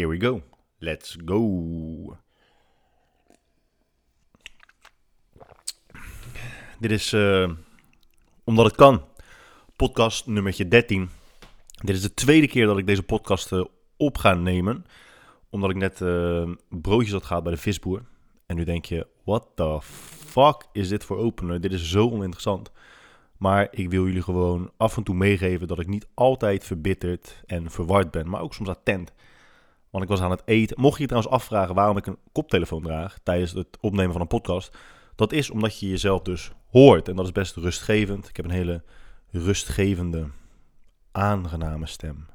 2, 1. Here we go. Let's go. Dit is uh, Omdat het kan. Podcast nummertje 13. Dit is de tweede keer dat ik deze podcast uh, op ga nemen. Omdat ik net uh, broodjes had gehad bij de visboer. En nu denk je, what the fuck is dit voor opener? Dit is zo oninteressant. Maar ik wil jullie gewoon af en toe meegeven dat ik niet altijd verbitterd en verward ben, maar ook soms attent. Want ik was aan het eten. Mocht je je trouwens afvragen waarom ik een koptelefoon draag tijdens het opnemen van een podcast, dat is omdat je jezelf dus hoort. En dat is best rustgevend. Ik heb een hele rustgevende, aangename stem.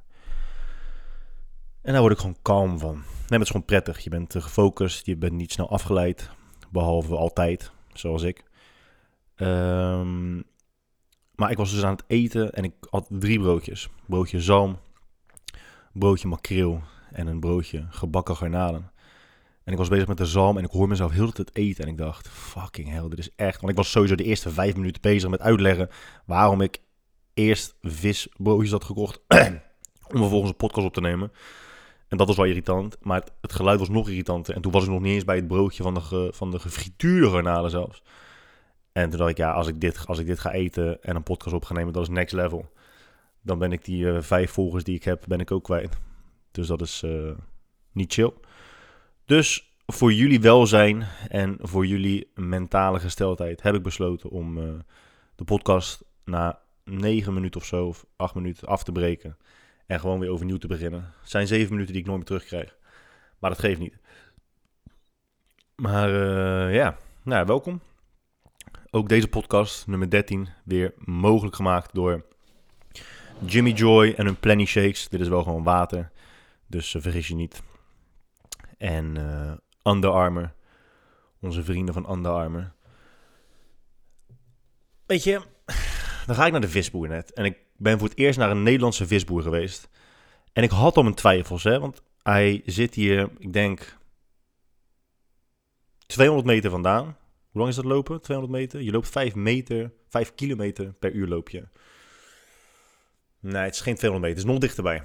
En daar word ik gewoon kalm van. Nee, het is gewoon prettig. Je bent gefocust, je bent niet snel afgeleid. Behalve altijd, zoals ik. Um, maar ik was dus aan het eten en ik had drie broodjes. Broodje zalm, broodje makreel en een broodje gebakken garnalen. En ik was bezig met de zalm en ik hoor mezelf heel de tijd eten. En ik dacht, fucking hell, dit is echt... Want ik was sowieso de eerste vijf minuten bezig met uitleggen waarom ik eerst visbroodjes had gekocht. om vervolgens een podcast op te nemen. En dat was wel irritant. Maar het, geluid was nog irritanter. En toen was ik nog niet eens bij het broodje van de, van de gefrituurde garnalen zelfs. En toen dacht ik, ja, als ik dit, als ik dit ga eten en een podcast op ga nemen, dat is next level. Dan ben ik die uh, vijf volgers die ik heb, ben ik ook kwijt. Dus dat is uh, niet chill. Dus voor jullie welzijn en voor jullie mentale gesteldheid heb ik besloten om uh, de podcast na negen minuten of zo, of acht minuten af te breken. En gewoon weer overnieuw te beginnen. Het zijn zeven minuten die ik nooit meer terugkrijg. Maar dat geeft niet. Maar ja, nou, welkom. Ook deze podcast, nummer 13, weer mogelijk gemaakt door Jimmy Joy en hun Plenty Shakes. Dit is wel gewoon water, dus vergis je niet. En uh, Under Armour, onze vrienden van Under Armour. Weet je, dan ga ik naar de visboer net. En ik ben voor het eerst naar een Nederlandse visboer geweest. En ik had al mijn twijfels, hè, want hij zit hier, ik denk, 200 meter vandaan. Hoe lang is dat lopen? 200 meter? Je loopt 5 meter, 5 kilometer per uur loop je. Nee, het is geen 200 meter, het is nog dichterbij.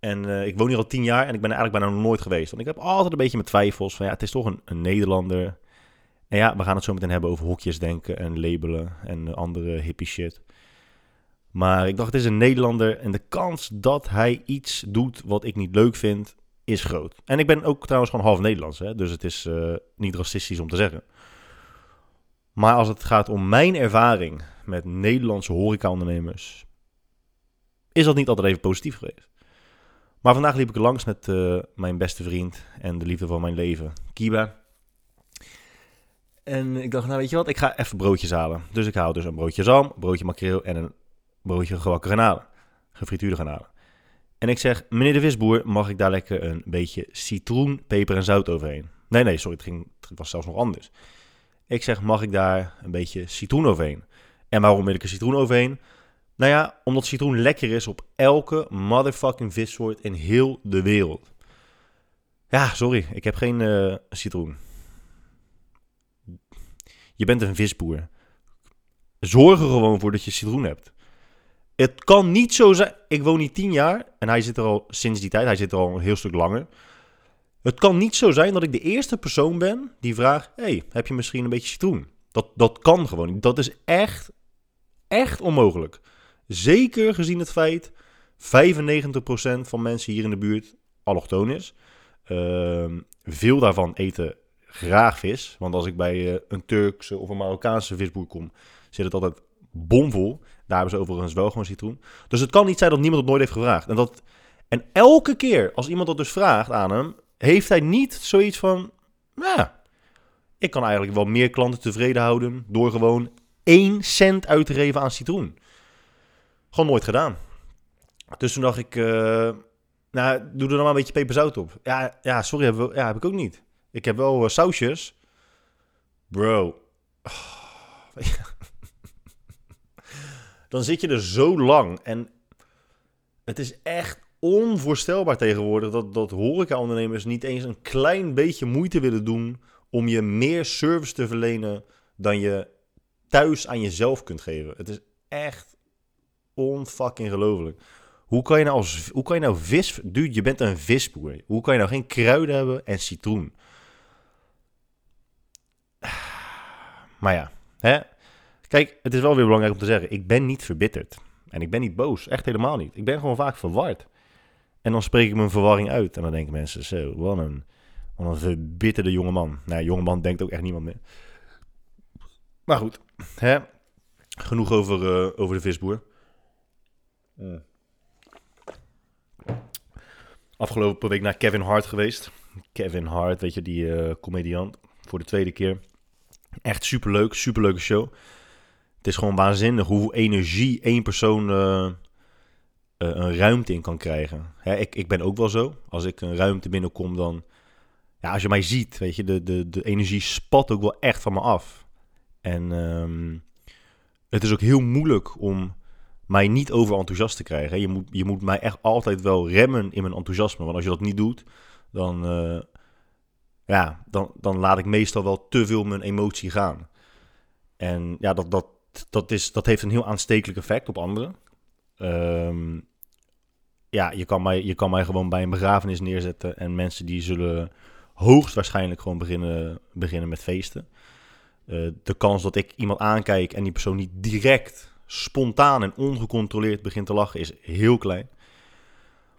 En uh, ik woon hier al 10 jaar en ik ben eigenlijk bijna nog nooit geweest. Want ik heb altijd een beetje mijn twijfels van ja, het is toch een, Nederlander. En ja, we gaan het zo meteen hebben over hokjes denken en labelen en andere hippie shit. Maar ik dacht, het is een Nederlander en de kans dat hij iets doet wat ik niet leuk vind, is groot. En ik ben ook trouwens gewoon half Nederlands, hè? dus het is uh, niet racistisch om te zeggen. Maar als het gaat om mijn ervaring met Nederlandse horecaondernemers, is dat niet altijd even positief geweest. Maar vandaag liep ik langs met uh, mijn beste vriend en de liefde van mijn leven, Kiba. En ik dacht, nou weet je wat, ik ga even broodjes halen. Dus ik haal dus een broodje zalm, een broodje makreel en een broodje gebakken granalen. Gefrituurde granalen. En ik zeg, meneer de visboer, mag ik daar lekker een beetje citroen, peper en zout overheen? Nee, nee, sorry, het, ging, het was zelfs nog anders. Ik zeg, mag ik daar een beetje citroen overheen? En waarom wil ik er citroen overheen? Nou ja, omdat citroen lekker is op elke motherfucking vissoort in heel de wereld. Ja, sorry, ik heb geen uh, citroen. Je bent een visboer. Zorg er gewoon voor dat je citroen hebt. Het kan niet zo zijn. Ik woon hier tien jaar en hij zit er al sinds die tijd. Hij zit er al een heel stuk langer. Het kan niet zo zijn dat ik de eerste persoon ben die vraagt: hey, heb je misschien een beetje citroen? Dat, dat kan gewoon. Dat is echt, echt onmogelijk. Zeker gezien het feit 95% van mensen hier in de buurt allochtoon is. Uh, veel daarvan eten graag vis. Want als ik bij uh, een Turkse of een Marokkaanse visboer kom, zit het altijd bomvol. Daar hebben ze overigens wel gewoon citroen. Dus het kan niet zijn dat niemand het nooit heeft gevraagd. En, dat, en elke keer als iemand dat dus vraagt aan hem, heeft hij niet zoiets van, nou, ik kan eigenlijk wel meer klanten tevreden houden door gewoon 1 cent uit te geven aan citroen. Gewoon nooit gedaan. Dus toen dacht ik, uh, nou, doe er dan maar een beetje peperzout op. Ja, ja sorry, heb, ja, heb ik ook niet. Ik heb wel uh, sausjes. Bro. Dan zit je er zo lang en het is echt onvoorstelbaar tegenwoordig dat, dat horecaondernemers niet eens een klein beetje moeite willen doen om je meer service te verlenen dan je thuis aan jezelf kunt geven. Het is echt onfucking gelooflijk. Hoe kan je nou als hoe kan je nou vis... Dude, je bent een visboer. Hoe kan je nou geen kruiden hebben en citroen? Maar ja, hè? Kijk, het is wel weer belangrijk om te zeggen, ik ben niet verbitterd. En ik ben niet boos, echt helemaal niet. Ik ben gewoon vaak verward. En dan spreek ik mijn verwarring uit. En dan denken mensen, zo, wat een, een verbitterde jongeman. Nou, jongeman denkt ook echt niemand meer. Maar goed, hè? genoeg over, uh, over de visboer. Mm. Afgelopen week naar Kevin Hart geweest. Kevin Hart, weet je, die uh, comediant. Voor de tweede keer. Echt superleuk, superleuke show. Het is gewoon waanzinnig hoeveel energie één persoon uh, een ruimte in kan krijgen. Hè, ik, ik ben ook wel zo. Als ik een ruimte binnenkom, dan... Ja, als je mij ziet, weet je, de, de, de energie spat ook wel echt van me af. En um, het is ook heel moeilijk om mij niet over enthousiast te krijgen. Je moet, je moet mij echt altijd wel remmen in mijn enthousiasme. Want als je dat niet doet, dan, uh, ja, dan, dan laat ik meestal wel te veel mijn emotie gaan. En ja, dat, dat, dat, is, dat heeft een heel aanstekelijk effect op anderen. Um, ja, je kan, mij, je kan mij gewoon bij een begrafenis neerzetten en mensen die zullen hoogstwaarschijnlijk gewoon beginnen, beginnen met feesten. Uh, de kans dat ik iemand aankijk en die persoon niet direct, spontaan en ongecontroleerd begint te lachen is heel klein.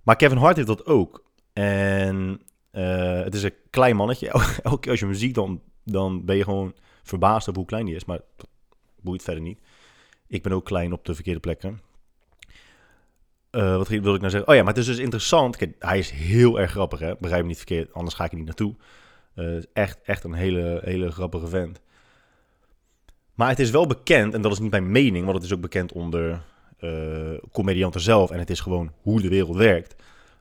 Maar Kevin Hart heeft dat ook. En uh, het is een klein mannetje. Elke keer als je hem ziet, dan, dan ben je gewoon verbaasd over hoe klein hij is. Maar dat boeit verder niet. Ik ben ook klein op de verkeerde plekken. Uh, wat wilde ik nou zeggen? Oh ja, maar het is dus interessant. Kijk, hij is heel erg grappig, hè? Begrijp me niet verkeerd, anders ga ik er niet naartoe. Uh, echt, echt een hele, hele grappige vent. Maar het is wel bekend, en dat is niet mijn mening, want het is ook bekend onder uh, comedianten zelf. En het is gewoon hoe de wereld werkt.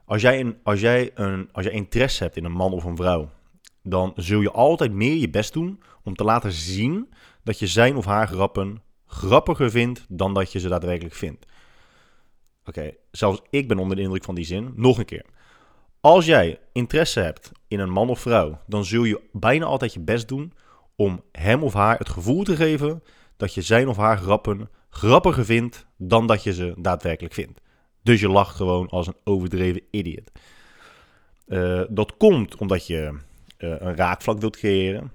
Als jij, een, als, jij een, als jij interesse hebt in een man of een vrouw, dan zul je altijd meer je best doen om te laten zien dat je zijn of haar grappen grappiger vindt dan dat je ze daadwerkelijk vindt. Oké, zelfs ik ben onder de indruk van die zin. Nog een keer. Als jij interesse hebt in een man of vrouw, dan zul je bijna altijd je best doen om hem of haar het gevoel te geven dat je zijn of haar grappen grappiger vindt dan dat je ze daadwerkelijk vindt. Dus je lacht gewoon als een overdreven idiot. Uh, dat komt omdat je uh, een raakvlak wilt creëren.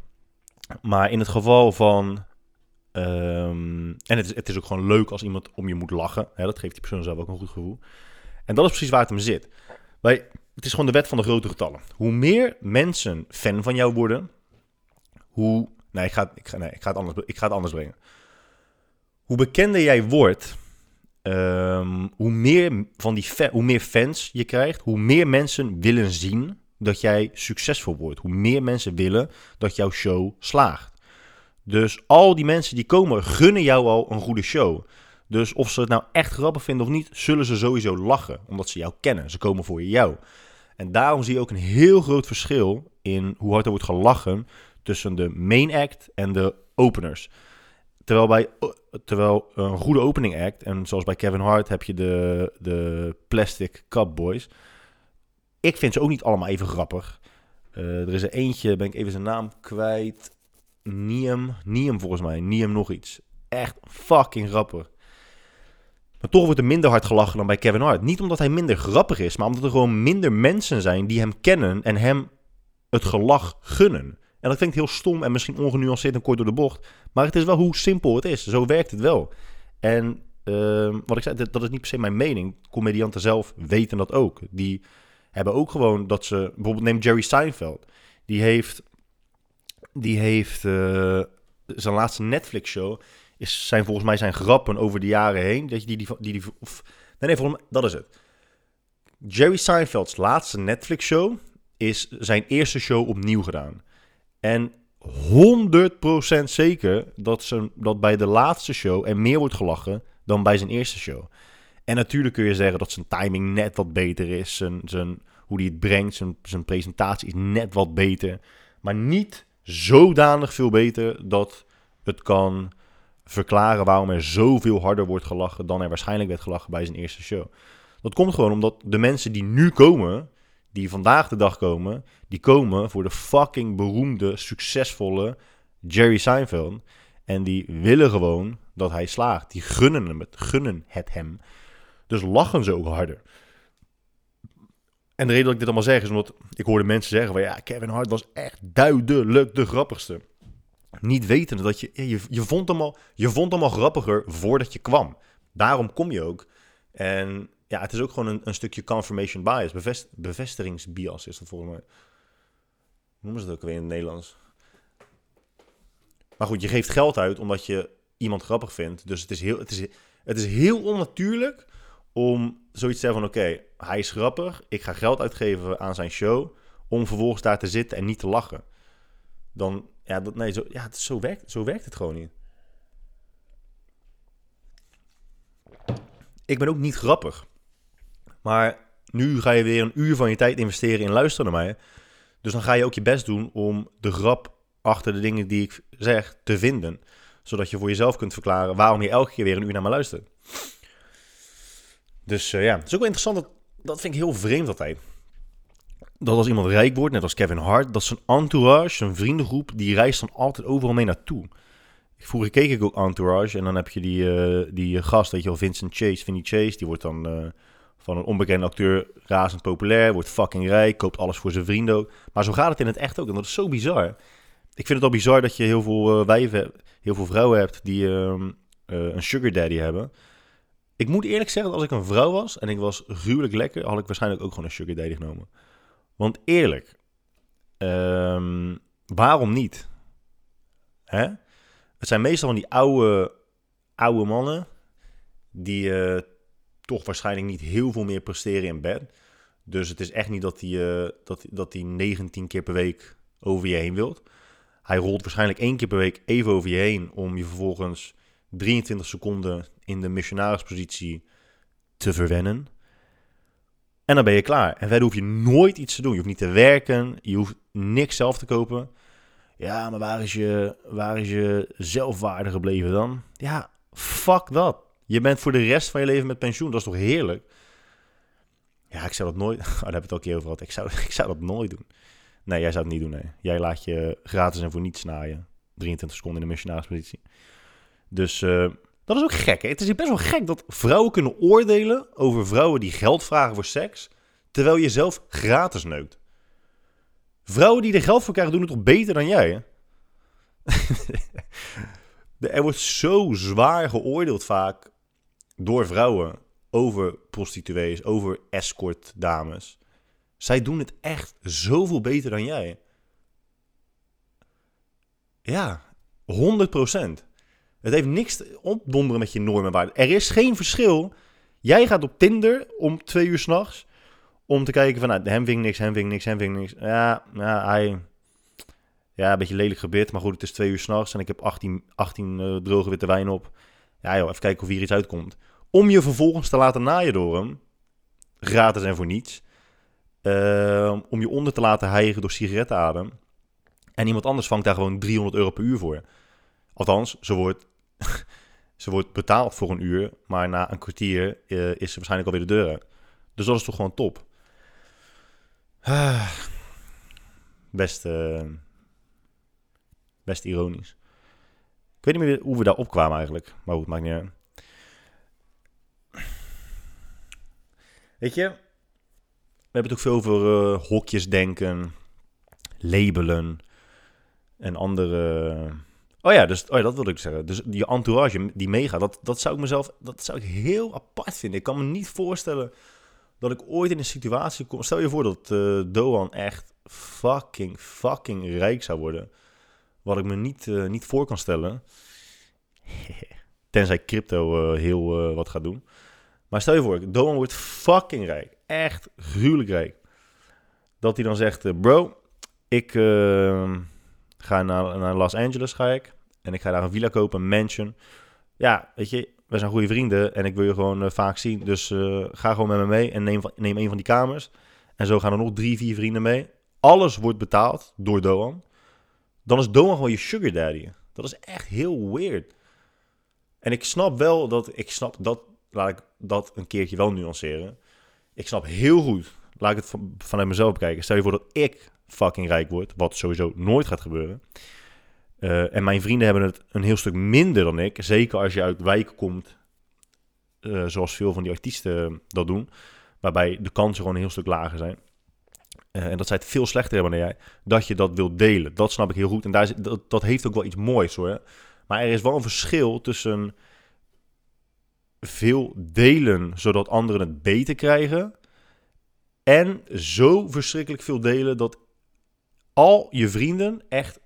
Maar in het geval van. Um, en het is, het is ook gewoon leuk als iemand om je moet lachen. Hè, dat geeft die persoon zelf ook een goed gevoel. En dat is precies waar het hem zit. Wij, het is gewoon de wet van de grote getallen. Hoe meer mensen fan van jou worden, hoe. Nee, ik ga, ik ga, nee, ik ga, het, anders, ik ga het anders brengen. Hoe bekender jij wordt, um, hoe, meer van die hoe meer fans je krijgt, hoe meer mensen willen zien dat jij succesvol wordt. Hoe meer mensen willen dat jouw show slaagt. Dus al die mensen die komen, gunnen jou al een goede show. Dus of ze het nou echt grappig vinden of niet, zullen ze sowieso lachen. Omdat ze jou kennen. Ze komen voor jou. En daarom zie je ook een heel groot verschil in hoe hard er wordt gelachen tussen de main act en de openers. Terwijl bij terwijl een goede opening act, en zoals bij Kevin Hart heb je de, de Plastic Boys. Ik vind ze ook niet allemaal even grappig. Uh, er is er eentje, ben ik even zijn naam kwijt. Niem, Niem volgens mij, Niem nog iets. Echt fucking grappig. Maar toch wordt er minder hard gelachen dan bij Kevin Hart. Niet omdat hij minder grappig is, maar omdat er gewoon minder mensen zijn die hem kennen en hem het gelach gunnen. En dat klinkt heel stom en misschien ongenuanceerd en kort door de bocht. Maar het is wel hoe simpel het is. Zo werkt het wel. En uh, wat ik zei, dat is niet per se mijn mening. Comedianten zelf weten dat ook. Die hebben ook gewoon dat ze... Bijvoorbeeld neem Jerry Seinfeld. Die heeft... Die heeft... Uh, zijn laatste Netflix-show... Is, zijn volgens mij zijn grappen over de jaren heen. Dat je die, die, die, of, nee, nee, volgens dat is het. Jerry Seinfelds laatste Netflix-show is zijn eerste show opnieuw gedaan. En 100% zeker dat, ze, dat bij de laatste show er meer wordt gelachen dan bij zijn eerste show. En natuurlijk kun je zeggen dat zijn timing net wat beter is. Zijn, zijn, hoe hij het brengt, zijn, zijn presentatie is net wat beter. Maar niet zodanig veel beter dat het kan verklaren waarom er zoveel harder wordt gelachen dan er waarschijnlijk werd gelachen bij zijn eerste show. Dat komt gewoon omdat de mensen die nu komen, die vandaag de dag komen, die komen voor de fucking beroemde, succesvolle Jerry Seinfeld. En die willen gewoon dat hij slaagt. Die gunnen, hem het, gunnen het hem. Dus lachen ze ook harder. En de reden dat ik dit allemaal zeg is omdat ik hoorde mensen zeggen van ja, Kevin Hart was echt duidelijk de grappigste. Niet wetende dat je, je, je, vond hem al, je vond hem al grappiger voordat je kwam. Daarom kom je ook. En ja, het is ook gewoon een, een stukje confirmation bias. Bevest, bevestigingsbias is dat volgens mij. Hoe noemen ze dat ook weer in het Nederlands? Maar goed, je geeft geld uit omdat je iemand grappig vindt. Dus het is heel, het is, het is heel onnatuurlijk om zoiets te zeggen van... oké, hij is grappig, ik ga geld uitgeven aan zijn show... om vervolgens daar te zitten en niet te lachen. Dan, ja, nee, zo, ja zo, werkt, zo werkt het gewoon niet. Ik ben ook niet grappig. Maar nu ga je weer een uur van je tijd investeren in luisteren naar mij. Dus dan ga je ook je best doen om de grap achter de dingen die ik zeg te vinden. Zodat je voor jezelf kunt verklaren waarom je elke keer weer een uur naar me luistert. Dus uh, ja, het is ook wel interessant. Dat, dat vind ik heel vreemd altijd. Dat als iemand rijk wordt, net als Kevin Hart, dat zijn entourage, zijn vriendengroep, die reist dan altijd overal mee naartoe. Vroeger keek ik ook Entourage en dan heb je die, uh, die gast, weet je wel, Vincent Chase, Vinny Chase, die wordt dan uh, van een onbekende acteur razend populair, wordt fucking rijk, koopt alles voor zijn vrienden. Maar zo gaat het in het echt ook en dat is zo bizar. Ik vind het al bizar dat je heel veel uh, wijven, heel veel vrouwen hebt die ehm, een sugar daddy hebben. Ik moet eerlijk zeggen, dat als ik een vrouw was en ik was gruwelijk lekker, had ik waarschijnlijk ook gewoon een sugar daddy genomen. Want eerlijk, um, waarom niet? Hè? Het zijn meestal van die oude, oude mannen die uh, toch waarschijnlijk niet heel veel meer presteren in bed. Dus het is echt niet dat hij, uh, dat, dat hij 19 keer per week over je heen wilt. Hij rolt waarschijnlijk één keer per week even over je heen om je vervolgens 23 seconden in de missionarispositie te verwennen. En dan ben je klaar. En verder hoef je nooit iets te doen. Je hoeft niet te werken. Je hoeft niks zelf te kopen. Ja, maar waar is je, waar is je zelfwaarde gebleven dan? Ja, fuck dat. Je bent voor de rest van je leven met pensioen. Dat is toch heerlijk? Ja, ik zou dat nooit... Oh, daar heb ik het al een keer over gehad. Ik zou, ik zou dat nooit doen. Nee, jij zou het niet doen, nee. Jij laat je gratis en voor niets naaien. 23 seconden in de missionarispositie. Dus uh, dat is ook gek. Het is best wel gek dat vrouwen kunnen oordelen over vrouwen die geld vragen voor seks, terwijl je zelf gratis neukt. Vrouwen die er geld voor krijgen doen het toch beter dan jij, hè? er wordt zo zwaar geoordeeld vaak door vrouwen over prostituees, over escort dames. Zij doen het echt zoveel beter dan jij. Ja, 100 procent. Het heeft niks te opdonderen met je normen en waarden. Er is geen verschil. Jij gaat op Tinder om twee uur s'nachts om te kijken van, nou, hem ving niks, hem ving niks, hem ving niks. Ja, ja, hij... Ja, een beetje lelijk gebit, maar goed, het is twee uur s'nachts en ik heb 18, 18 uh, droge witte wijn op. Ja joh, even kijken of hier iets uitkomt. Om je vervolgens te laten naaien door hem, gratis en voor niets. Uh, om je onder te laten hijgen door sigarettenadem. En iemand anders vangt daar gewoon 300 euro per uur voor. Althans, ze wordt ze wordt betaald voor een uur, maar na een kwartier uh, is ze waarschijnlijk alweer de deur. Dus dat is toch gewoon top. Ah, best, uh, best ironisch. Ik weet niet meer hoe we daar opkwamen eigenlijk. Maar goed, maakt niet uit. Weet je, we hebben het ook veel over uh, hokjes denken, labelen en andere Oh ja, dus, oh ja, dat wilde ik zeggen. Dus die entourage die meegaat, dat, dat zou ik mezelf dat zou ik heel apart vinden. Ik kan me niet voorstellen dat ik ooit in een situatie kom. Stel je voor dat uh, Doan echt fucking, fucking rijk zou worden. Wat ik me niet, uh, niet voor kan stellen. Tenzij crypto uh, heel wat gaat doen. Maar stel je voor, Doan wordt fucking rijk. Echt gruwelijk rijk. Dat hij dan zegt, bro, ik Ga naar, naar Los Angeles ga ik. En ik ga daar een villa kopen, een mansion. Ja, weet je, we zijn goede vrienden en ik wil je gewoon vaak zien. Dus ga gewoon met me mee en neem, neem een van die kamers. En zo gaan er nog drie, vier vrienden mee. Alles wordt betaald door Doan. Dan is Doan gewoon je sugar daddy. Dat is echt heel weird. En ik snap wel dat, ik snap dat, laat ik dat een keertje wel nuanceren. Ik snap heel goed, laat ik het van, vanuit mezelf bekijken. Stel je voor dat ik fucking rijk wordt, wat sowieso nooit gaat gebeuren. Uh, en mijn vrienden hebben het een heel stuk minder dan ik. Zeker als je uit wijken komt eh, zoals veel van die artiesten dat doen. Waarbij de kansen gewoon een heel stuk lager zijn. Eh, en dat zij het veel slechter hebben dan jij. Dat je dat wilt delen. Dat snap ik heel goed. En daar is, dat, dat heeft ook wel iets moois hoor. Maar er is wel een verschil tussen veel delen zodat anderen het beter krijgen. En zo verschrikkelijk veel delen dat al je vrienden echt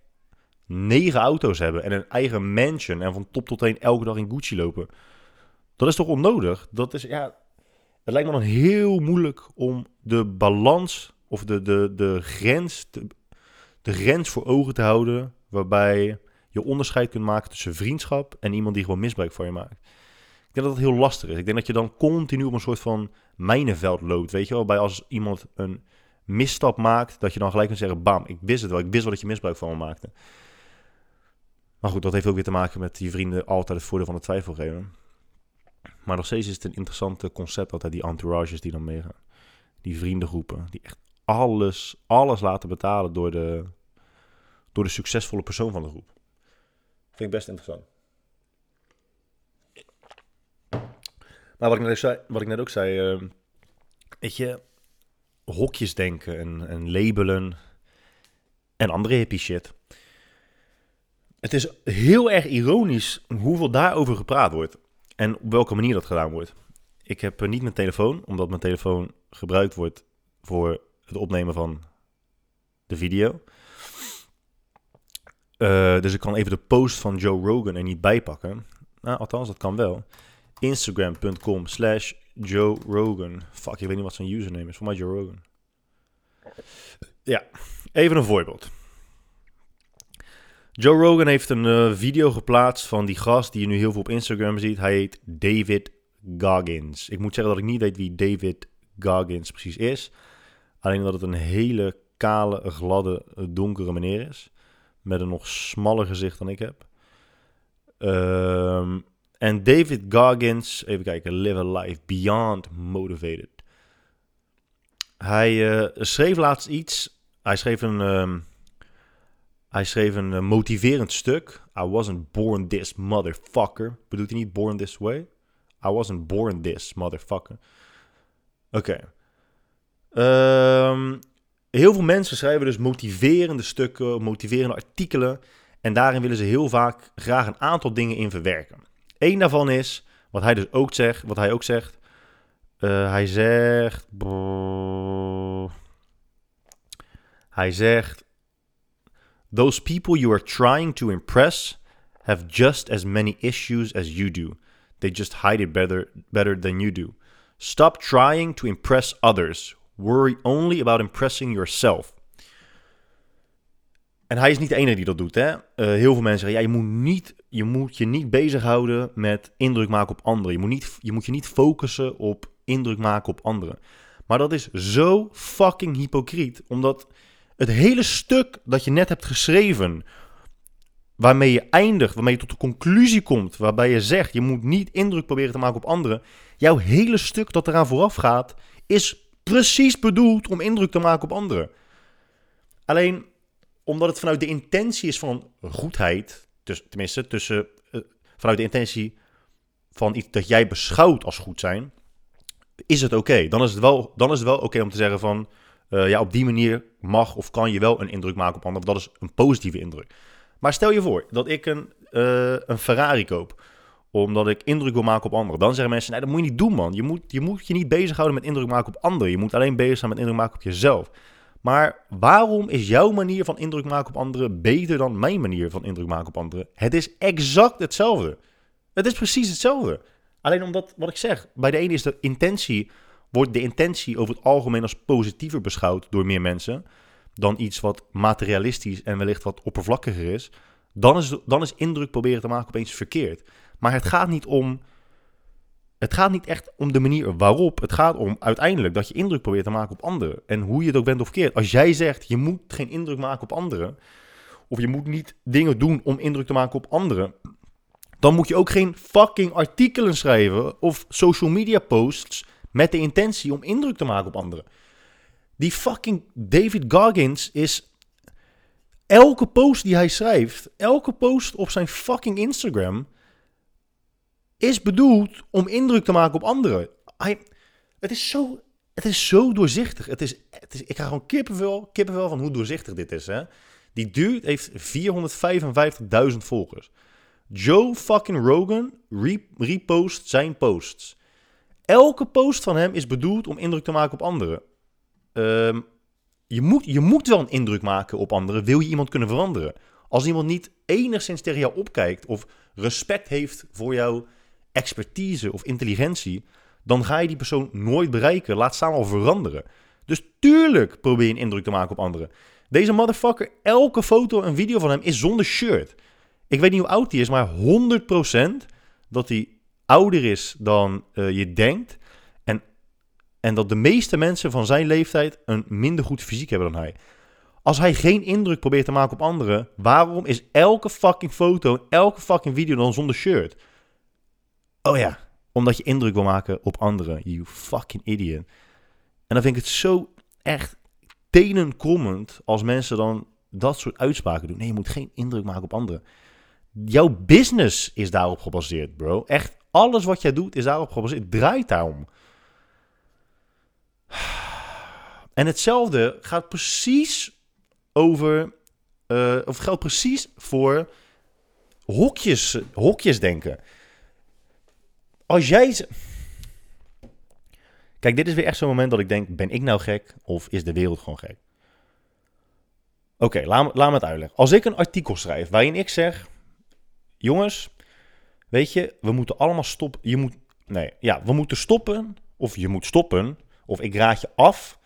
negen auto's hebben en een eigen mansion en van top tot teen elke dag in Gucci lopen. Dat is toch onnodig? Dat is, ja, het lijkt me dan heel moeilijk om de balans of de, de, de, grens, de, grens voor ogen te houden waarbij je onderscheid kunt maken tussen vriendschap en iemand die gewoon misbruik van je maakt. Ik denk dat dat heel lastig is. Ik denk dat je dan continu op een soort van mijnenveld loopt, weet je wel. Waarbij als iemand een misstap maakt, dat je dan gelijk kunt zeggen, bam, ik wist het wel. Ik wist wel dat je misbruik van me maakte. Maar goed, dat heeft ook weer te maken met die vrienden altijd het voordeel van de twijfel geven. Maar nog steeds is het een interessante concept altijd, die entourages die dan meegaan. Die vriendengroepen, die echt alles, alles laten betalen door de, door de succesvolle persoon van de groep. Vind ik best interessant. Maar wat ik net, zei, wat ik net ook zei, uh, weet je, hokjes denken en, en labelen en andere hippie shit. Het is heel erg ironisch hoeveel daarover gepraat wordt en op welke manier dat gedaan wordt. Ik heb niet mijn telefoon, omdat mijn telefoon gebruikt wordt voor het opnemen van de video. Uh, dus ik kan even de post van Joe Rogan er niet bijpakken. Nou, althans, dat kan wel. Instagram.com slash Joe Rogan. Fuck, ik weet niet wat zijn username is. Voor mij Joe Rogan. Ja, even een voorbeeld. Joe Rogan heeft een uh, video geplaatst van die gast die je nu heel veel op Instagram ziet. Hij heet David Goggins. Ik moet zeggen dat ik niet weet wie David Goggins precies is. Alleen dat het een hele kale, gladde, donkere meneer is. Met een nog smaller gezicht dan ik heb. Um, en David Goggins, even kijken, Live a Life Beyond Motivated. Hij uh, schreef laatst iets. Hij schreef een, um, hij schreef een uh, motiverend stuk. I wasn't born this motherfucker. Bedoelt hij niet born this way? I wasn't born this motherfucker. Oké. Okay. Um, heel veel mensen schrijven dus motiverende stukken, motiverende artikelen. En daarin willen ze heel vaak graag een aantal dingen in verwerken. Eén daarvan is, wat hij dus ook zegt, wat hij ook zegt. Uh, hij zegt. Hij zegt. Those people you are trying to impress have just as many issues as you do. They just hide it better, better than you do. Stop trying to impress others. Worry only about impressing yourself. En hij is niet de enige die dat doet. Hè? Uh, heel veel mensen zeggen, ja, je moet, niet, je moet je niet bezighouden met indruk maken op anderen. Je moet, niet, je moet je niet focussen op indruk maken op anderen. Maar dat is zo fucking hypocriet. Omdat het hele stuk dat je net hebt geschreven, waarmee je eindigt, waarmee je tot de conclusie komt, waarbij je zegt, je moet niet indruk proberen te maken op anderen. Jouw hele stuk dat eraan vooraf gaat, is precies bedoeld om indruk te maken op anderen. Alleen omdat het vanuit de intentie is van goedheid, dus, tenminste tussen, uh, vanuit de intentie van iets dat jij beschouwt als goed zijn, is het oké. Dan is het wel, dan is het wel oké om te zeggen van, uh, ja, op die manier mag of kan je wel een indruk maken op anderen. Dat is een positieve indruk. Maar stel je voor dat ik een, uh, een Ferrari koop omdat ik indruk wil maken op anderen. Dan zeggen mensen, nee, dat moet je niet doen, man. Je moet, je moet je niet bezighouden met indruk maken op anderen. Je moet alleen bezig zijn met indruk maken op jezelf. Maar waarom is jouw manier van indruk maken op anderen beter dan mijn manier van indruk maken op anderen? Het is exact hetzelfde. Het is precies hetzelfde. Alleen omdat, wat ik zeg, bij de ene is de intentie, wordt de intentie over het algemeen als positiever beschouwd door meer mensen dan iets wat materialistisch en wellicht wat oppervlakkiger is. Dan is, dan is indruk proberen te maken opeens verkeerd. Maar het gaat niet om het gaat niet echt om de manier waarop. Het gaat om uiteindelijk dat je indruk probeert te maken op anderen. En hoe je het ook bent of verkeerd. Als jij zegt, je moet geen indruk maken op anderen. Of je moet niet dingen doen om indruk te maken op anderen. Dan moet je ook geen fucking artikelen schrijven of social media posts met de intentie om indruk te maken op anderen. Die fucking David Goggins is elke post die hij schrijft, elke post op zijn fucking Instagram is bedoeld om indruk te maken op anderen. Het, is zo, het is zo doorzichtig. Het is, het is, ik ga gewoon kippenvel, kippenvel van hoe doorzichtig dit is. Hè? Die dude heeft 455.000 volgers. Joe fucking Rogan repost zijn posts. Elke post van hem is bedoeld om indruk te maken op anderen. Um, je, moet, je moet wel een indruk maken op anderen, wil je iemand kunnen veranderen. Als iemand niet enigszins tegen jou opkijkt of respect heeft voor jouw expertise of intelligentie, dan ga je die persoon nooit bereiken. Laat staan al veranderen. Dus tuurlijk probeer je een indruk te maken op anderen. Deze motherfucker, elke foto en video van hem is zonder shirt. Ik weet niet hoe oud hij is, maar 100% dat hij ouder is dan uh, je denkt. En, en dat de meeste mensen van zijn leeftijd een minder goed fysiek hebben dan hij. Als hij geen indruk probeert te maken op anderen, waarom is elke fucking foto, elke fucking video dan zonder shirt? Oh ja, omdat je indruk wil maken op anderen, you fucking idiot. En dan vind ik het zo echt tenenkrommend als mensen dan dat soort uitspraken doen. Nee, je moet geen indruk maken op anderen. Jouw business is daarop gebaseerd, bro. Echt, alles wat jij doet is daarop gebaseerd. Het draait daarom. En hetzelfde gaat precies over, uh, of geldt precies voor hokjes, hokjes denken. Als jij. Kijk, dit is weer echt zo'n moment dat ik denk: ben ik nou gek of is de wereld gewoon gek? Oké, laat, laat me het uitleggen. Als ik een artikel schrijf waarin ik zeg: jongens, weet je, we moeten allemaal stoppen. Je moet, nee, ja, we moeten stoppen. Of je moet stoppen. Of ik raad je af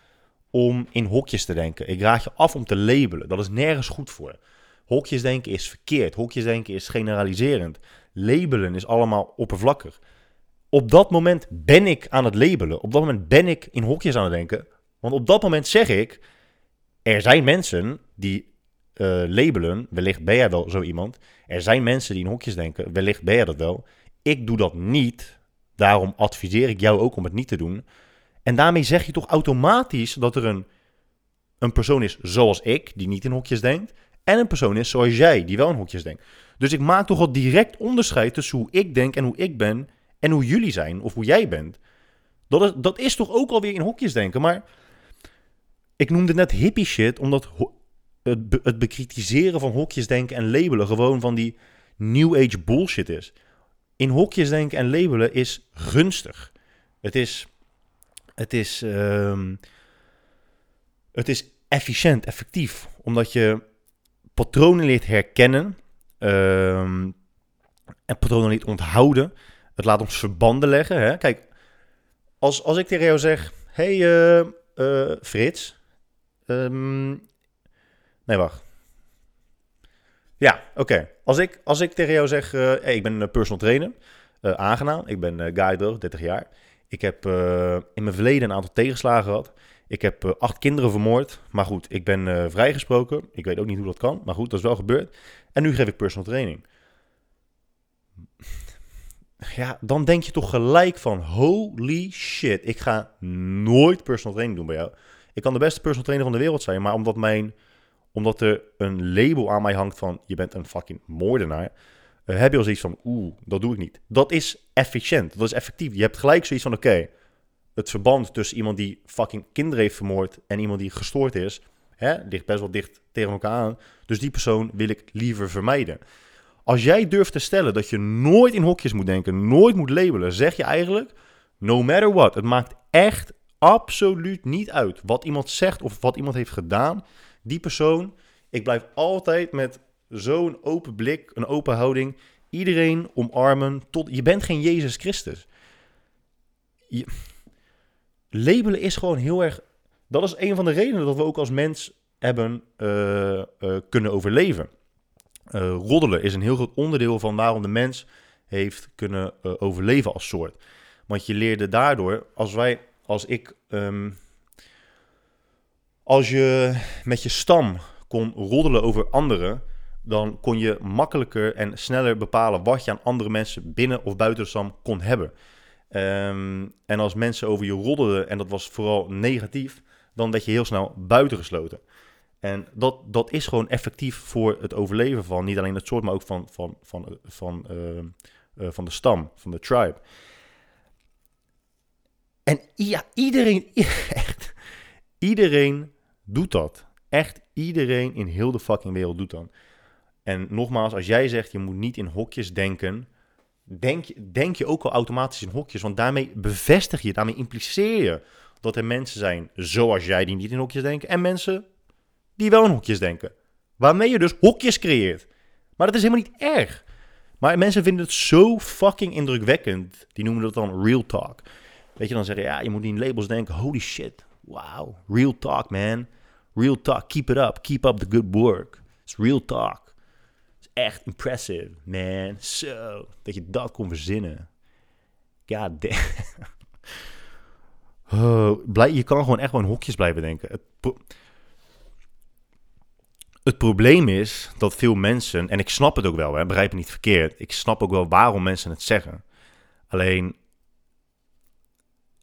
om in hokjes te denken. Ik raad je af om te labelen. Dat is nergens goed voor. Hokjes denken is verkeerd. Hokjes denken is generaliserend. Labelen is allemaal oppervlakkig. Op dat moment ben ik aan het labelen. Op dat moment ben ik in hokjes aan het denken. Want op dat moment zeg ik: er zijn mensen die uh, labelen. Wellicht ben jij wel zo iemand. Er zijn mensen die in hokjes denken. Wellicht ben jij dat wel. Ik doe dat niet. Daarom adviseer ik jou ook om het niet te doen. En daarmee zeg je toch automatisch dat er een, een persoon is zoals ik, die niet in hokjes denkt. En een persoon is zoals jij, die wel in hokjes denkt. Dus ik maak toch al direct onderscheid tussen hoe ik denk en hoe ik ben. En hoe jullie zijn of hoe jij bent. Dat is, dat is toch ook alweer in hokjes denken. Maar ik noemde net hippie shit, omdat het, het bekritiseren van hokjes denken en labelen gewoon van die new age bullshit is. In hokjes denken en labelen is gunstig. Het is, het is, um, het is efficiënt, effectief, omdat je patronen leert herkennen um, en patronen leert onthouden. Het laat ons verbanden leggen. Hè? Kijk, als, als ik tegen jou zeg: Hey uh, uh, Frits, um, Nee, wacht. Ja, oké. Als, ik, als ik tegen jou zeg, uh, hey, ik ben een personal trainer, aangenaam. Ik ben Guy 30 jaar. Ik heb in mijn verleden een aantal tegenslagen gehad. Ik heb acht kinderen vermoord. Maar goed, ik ben vrijgesproken. Ik weet ook niet hoe dat kan. Maar goed, dat is wel gebeurd. En nu geef ik personal training. Ja, dan denk je toch gelijk van, holy shit, ik ga nooit personal training doen bij jou. Ik kan de beste personal trainer van de wereld zijn, maar omdat mijn omdat er een label aan mij hangt van je bent een fucking moordenaar, uh, heb je al zoiets van oeh, dat doe ik niet. Dat is efficiënt, dat is effectief. Je hebt gelijk zoiets van oké, het verband tussen iemand die fucking kinderen heeft vermoord en iemand die gestoord is, hè, ligt best wel dicht tegen elkaar aan. Dus die persoon wil ik liever vermijden. Als jij durft te stellen dat je nooit in hokjes moet denken, nooit moet labelen, zeg je eigenlijk, no matter what, het maakt echt absoluut niet uit wat iemand zegt of wat iemand heeft gedaan. Die persoon, ik blijf altijd met zo'n open blik, een open houding, iedereen omarmen. Tot, je bent geen Jezus Christus. Labelen is gewoon heel erg. Dat is een van de redenen dat we ook als mens hebben uh, uh, kunnen overleven. Uh, roddelen is een heel groot onderdeel van waarom de mens heeft kunnen overleven als soort. Want je leerde daardoor, als wij, als ik um, als je met je stam kon roddelen over anderen, dan kon je makkelijker en sneller bepalen wat je aan andere mensen binnen of buiten de stam kon hebben. Um, en als mensen over je roddelden en dat was vooral negatief, dan werd je heel snel buitengesloten. En dat, dat is gewoon effectief voor het overleven van niet alleen het soort, maar ook van, van, van, van, uh, eh, van de stam, van de tribe. En ja, iedereen, echt, iedereen doet dat. Echt iedereen in heel de fucking wereld doet dat. En nogmaals, als jij zegt je moet niet in hokjes denken, denk, denk je ook al automatisch in hokjes. Want daarmee bevestig je, daarmee impliceer je dat er mensen zijn zoals jij die niet in hokjes denken. En mensen die wel in hokjes denken. Waarmee je dus hokjes creëert. Maar dat is helemaal niet erg. Maar mensen vinden het zo fucking indrukwekkend. Die noemen dat dan real talk. Weet je, dan zeggen ja, je moet niet in labels denken. Holy shit. Wow. Real talk, man. Real talk. Keep it up. Keep up the good work. It's real talk. It's echt impressive, man. Zo. Dat je dat kon verzinnen. God damn. Oh, je kan gewoon echt wel hokjes blijven denken. Het, het probleem is dat veel mensen, en ik snap het ook wel, hè, begrijp me niet verkeerd. Ik snap ook wel waarom mensen het zeggen. Alleen,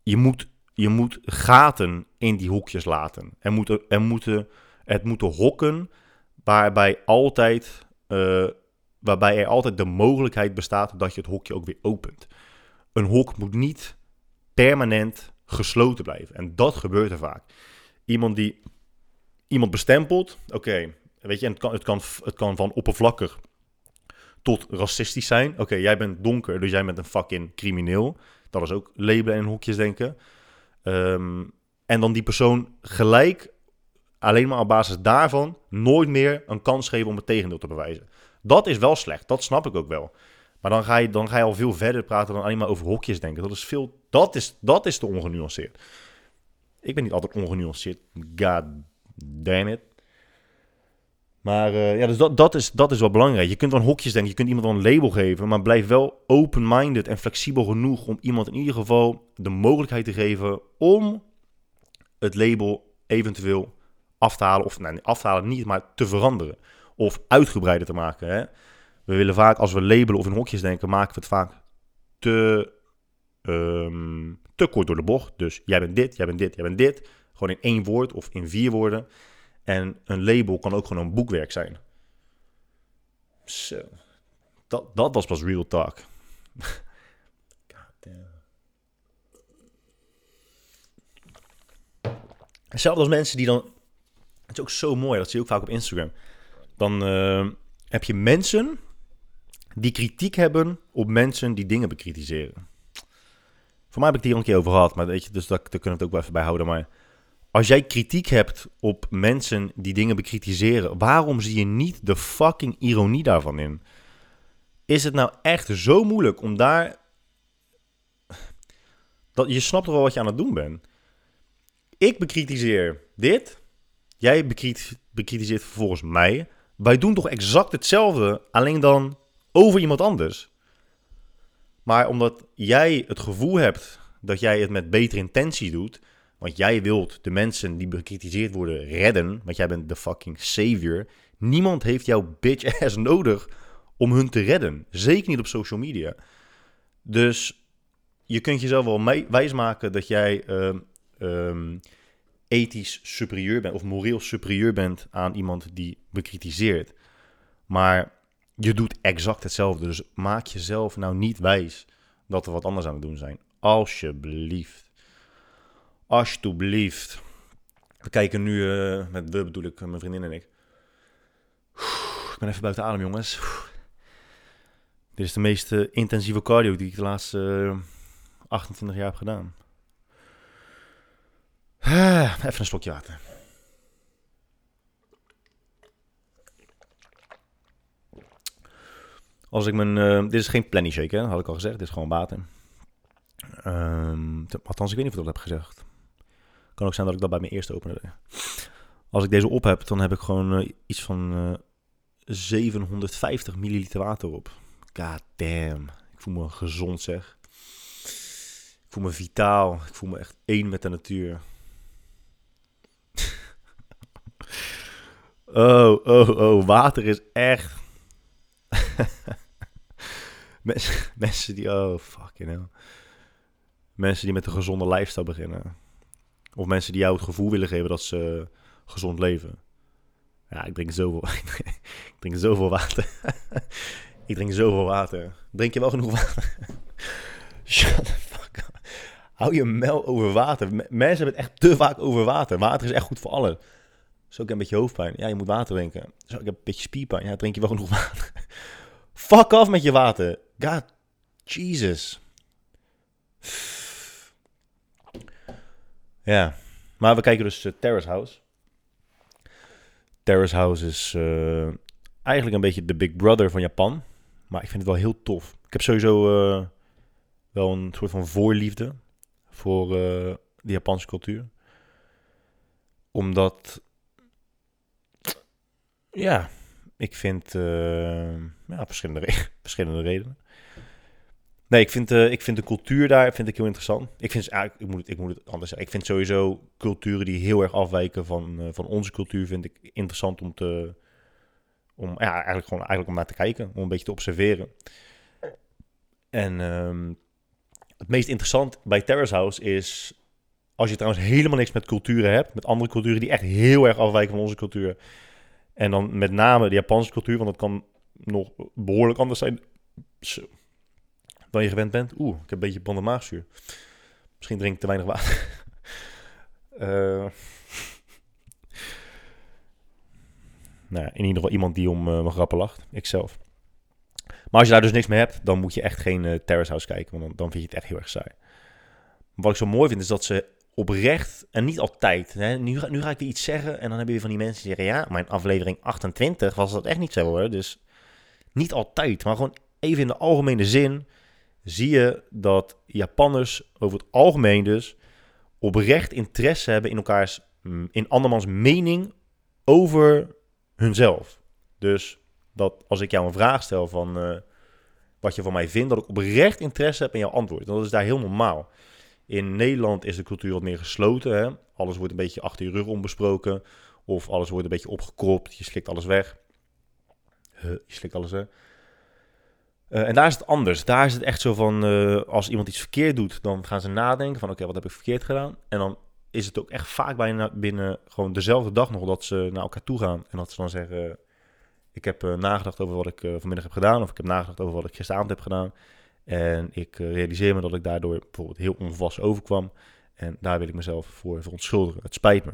je moet, je moet gaten in die hokjes laten. Er moeten, er moeten, het moeten hokken waarbij, altijd, uh, waarbij er altijd de mogelijkheid bestaat dat je het hokje ook weer opent. Een hok moet niet permanent gesloten blijven. En dat gebeurt er vaak. Iemand die iemand bestempelt, oké, weet je, en het kan, het, kan, het kan van oppervlakkig tot racistisch zijn. Oké, jij bent donker, dus jij bent een fucking crimineel. Dat is ook labelen en hokjes denken. Ehm, en dan die persoon gelijk, alleen maar op basis daarvan, nooit meer een kans geven om het tegendeel te bewijzen. Dat is wel slecht, dat snap ik ook wel. Maar dan ga je, dan ga je al veel verder praten dan alleen maar over hokjes denken. Dat is, veel, dat is, dat is te ongenuanceerd. Ik ben niet altijd ongenuanceerd. God damn it. Maar uh, ja, dus dat, dat, is, dat is wel belangrijk. Je kunt wel hokjes denken, je kunt iemand wel een label geven, maar blijf wel open-minded en flexibel genoeg om iemand in ieder geval de mogelijkheid te geven om het label eventueel af te halen, of nee, af te halen niet, maar te veranderen of uitgebreider te maken. Hè? We willen vaak, als we labelen of in hokjes denken, maken we het vaak te, um, te kort door de bocht. Dus jij bent dit, jij bent dit, jij bent dit. Gewoon in één woord of in vier woorden. En een label kan ook gewoon een boekwerk zijn. Zo. Dat, dat was pas real talk. Hetzelfde als mensen die dan... Het is ook zo mooi, dat zie je ook vaak op Instagram. Dan uh, heb je mensen die kritiek hebben op mensen die dingen bekritiseren. Voor mij heb ik het hier een keer over gehad, maar weet je, dus dat, daar kunnen we het ook wel even bij houden. Maar als jij kritiek hebt op mensen die dingen bekritiseren, waarom zie je niet de fucking ironie daarvan in? Is het nou echt zo moeilijk om daar. Dat, je snapt toch wel wat je aan het doen bent. Ik bekritiseer dit. Jij bekritiseert vervolgens mij. Wij doen toch exact hetzelfde, alleen dan over iemand anders. Maar omdat jij het gevoel hebt dat jij het met betere intentie doet, want jij wilt de mensen die bekritiseerd worden redden, want jij bent de fucking savior. Niemand heeft jouw bitch ass nodig om hun te redden. Zeker niet op social media. Dus je kunt jezelf wel wijsmaken dat jij uh, um, ethisch superieur bent of moreel superieur bent aan iemand die bekritiseert. Maar je doet exact hetzelfde. Dus maak jezelf nou niet wijs dat we wat anders aan het doen zijn. Alsjeblieft. Alsjeblieft. We kijken nu, uh, met we bedoel ik, mijn vriendin en ik. ik ben even buiten adem, jongens. Dit is de meest uh, intensieve cardio die ik de laatste uh, eh, 28 jaar heb gedaan. even een slokje water. Als ik mijn. Dit is geen planning shake, hè? had ik al gezegd. Dit is gewoon water. Um, althans, ik weet niet of ik dat heb gezegd. Kan ook zijn dat ik dat bij mijn eerste openen deed. Als ik deze op heb, dan heb ik gewoon uh, iets van uh, eh, 750 milliliter water op. God damn. Ik voel me gezond, zeg. Ik voel me vitaal. Ik voel me echt één met de natuur. oh, oh, oh. Water is echt mensen, mensen die, oh fucking hell. Mensen die met een gezonde lifestyle beginnen. Of mensen die jou het gevoel willen geven dat ze gezond leven. Ja, ik drink zoveel, ik drink zoveel water. Ik drink zoveel water. Drink je wel genoeg water? Shut the fuck up. Hou je mel over water. Mensen hebben het echt te vaak over water. Water is echt goed voor alles. Zo, ik heb een beetje hoofdpijn. Ja, je moet water drinken. Zo, ik heb een beetje spierpijn. Ja, drink je wel genoeg water. Fuck off met je water. God, Jesus. Ja, maar we kijken dus uh, Terrace House. Terrace House is uh, eigenlijk een beetje de Big Brother van Japan. Maar ik vind het wel heel tof. Ik heb sowieso uh, wel een soort van voorliefde voor de Japanse cultuur. Omdat, ja, ik vind, ja, verschillende, verschillende redenen. Nee, ik vind, uh, ik vind de cultuur daar vind ik heel interessant. Ik, vind, ik, moet het, ik moet het anders zeggen. Ik vind sowieso culturen die heel erg afwijken van, uh, van onze cultuur... vind ik interessant om te... Om, ja, eigenlijk gewoon eigenlijk om naar te kijken. Om een beetje te observeren. En um, het meest interessant bij Terrace House is... Als je trouwens helemaal niks met culturen hebt... Met andere culturen die echt heel erg afwijken van onze cultuur... En dan met name de Japanse cultuur... Want dat kan nog behoorlijk anders zijn... Zo dan je gewend bent. Oeh, ik heb een beetje maagzuur. Misschien drink ik te weinig water. uh, nou ja, in ieder geval iemand die om uh, mijn grappen lacht. Ikzelf. Maar als je daar dus niks mee hebt, dan moet je echt geen uh, Terrace House kijken. Want dan, vind je het echt heel erg saai. Wat ik zo mooi vind, is dat ze oprecht, en niet altijd. Hè, nu, nu ga ik weer iets zeggen en dan heb je van die mensen die zeggen... Ja, mijn aflevering 28 was dat echt niet zo hoor. Dus niet altijd, maar gewoon even in de algemene zin zie je dat Japanners over het algemeen dus oprecht interesse hebben in elkaars, in andermans mening over hunzelf. Dus dat als ik jou een vraag stel van uh, wat je van mij vindt, dat ik oprecht interesse heb in jouw antwoord. En dat is daar heel normaal. In Nederland is de cultuur wat meer gesloten. Hè? Alles wordt een beetje achter je rug onbesproken. Of alles wordt een beetje opgekropt. Je slikt alles weg. Huh, je slikt alles weg. Uh, en daar is het anders. Daar is het echt zo van, uh, als iemand iets verkeerd doet, dan gaan ze nadenken van, oké, wat heb ik verkeerd gedaan? En dan is het ook echt vaak bijna binnen gewoon dezelfde dag nog dat ze naar elkaar toe gaan. En dat ze dan zeggen, ik heb uh, nagedacht over wat ik vanmiddag heb gedaan, of ik heb nagedacht over wat ik gisteravond heb gedaan. En ik realiseer me dat ik daardoor bijvoorbeeld heel onvolwassen overkwam. En daar wil ik mezelf voor verontschuldigen. Het spijt me.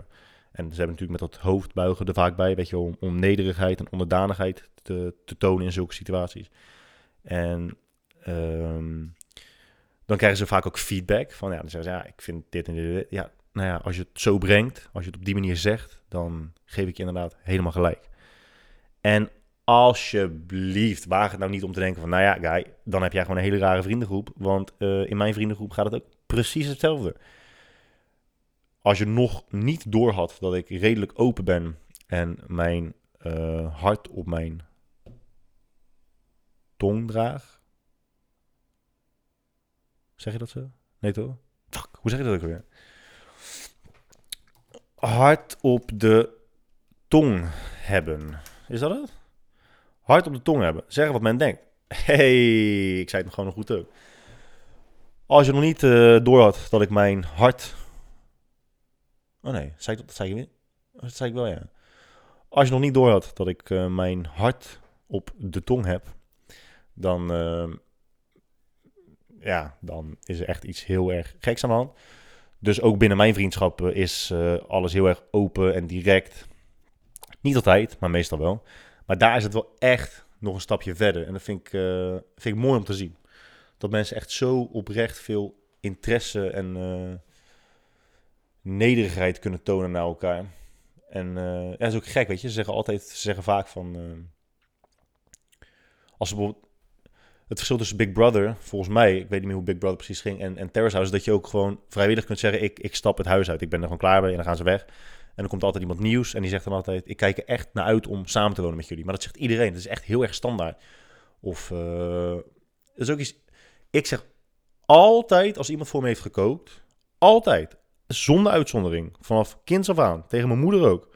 En ze hebben natuurlijk met dat hoofdbuigen er vaak bij, weet je, om, om nederigheid en onderdanigheid te, te tonen in zulke situaties. En um, dan krijgen ze vaak ook feedback van, ja, dan zeggen ze, ja, ik vind dit en dit. Ja, nou ja, als je het zo brengt, als je het op die manier zegt, dan geef ik je inderdaad helemaal gelijk. En alsjeblieft, waag het nou niet om te denken van, nou ja, guy, dan heb jij gewoon een hele rare vriendengroep. Want uh, in mijn vriendengroep gaat het ook precies hetzelfde. Als je nog niet doorhad dat ik redelijk open ben en mijn uh, hart op mijn draag. Zeg je dat zo? Nee toch? Hoe zeg je dat ook weer? Hart op de tong hebben. Is dat het? Hart op de tong hebben. Zeggen wat men denkt. hey, ik zei het gewoon nog goed ook. Als je nog niet uh, door had dat ik mijn hart... Oh nee, zei ik dat, zei ik weer? Dat zei ik wel, ja. Als je nog niet door had dat ik uh, mijn hart op de tong heb, dan, uh, ja, dan is er echt iets heel erg geks aan de hand. Dus ook binnen mijn vriendschap is uh, alles heel erg open en direct. Niet altijd, maar meestal wel. Maar daar is het wel echt nog een stapje verder. En dat vind ik, uh, vind ik mooi om te zien. Dat mensen echt zo oprecht veel interesse en nederigheid kunnen tonen naar elkaar. En dat is ook gek, weet je. Ze zeggen altijd, ze zeggen vaak van... als ze bijvoorbeeld het verschil tussen Big Brother, volgens mij, ik weet niet meer hoe Big Brother precies ging, en, en Terrace House, is dat je ook gewoon vrijwillig kunt zeggen, ik, ik stap het huis uit, ik ben er gewoon klaar mee en dan gaan ze weg. En dan komt altijd iemand nieuws en die zegt dan altijd, ik kijk er echt naar uit om samen te wonen met jullie. Maar dat zegt iedereen, dat is echt heel erg standaard. Of, uh, is ook iets, ik zeg altijd, als iemand voor me heeft gekookt, altijd, zonder uitzondering, vanaf kinds af aan, tegen mijn moeder ook,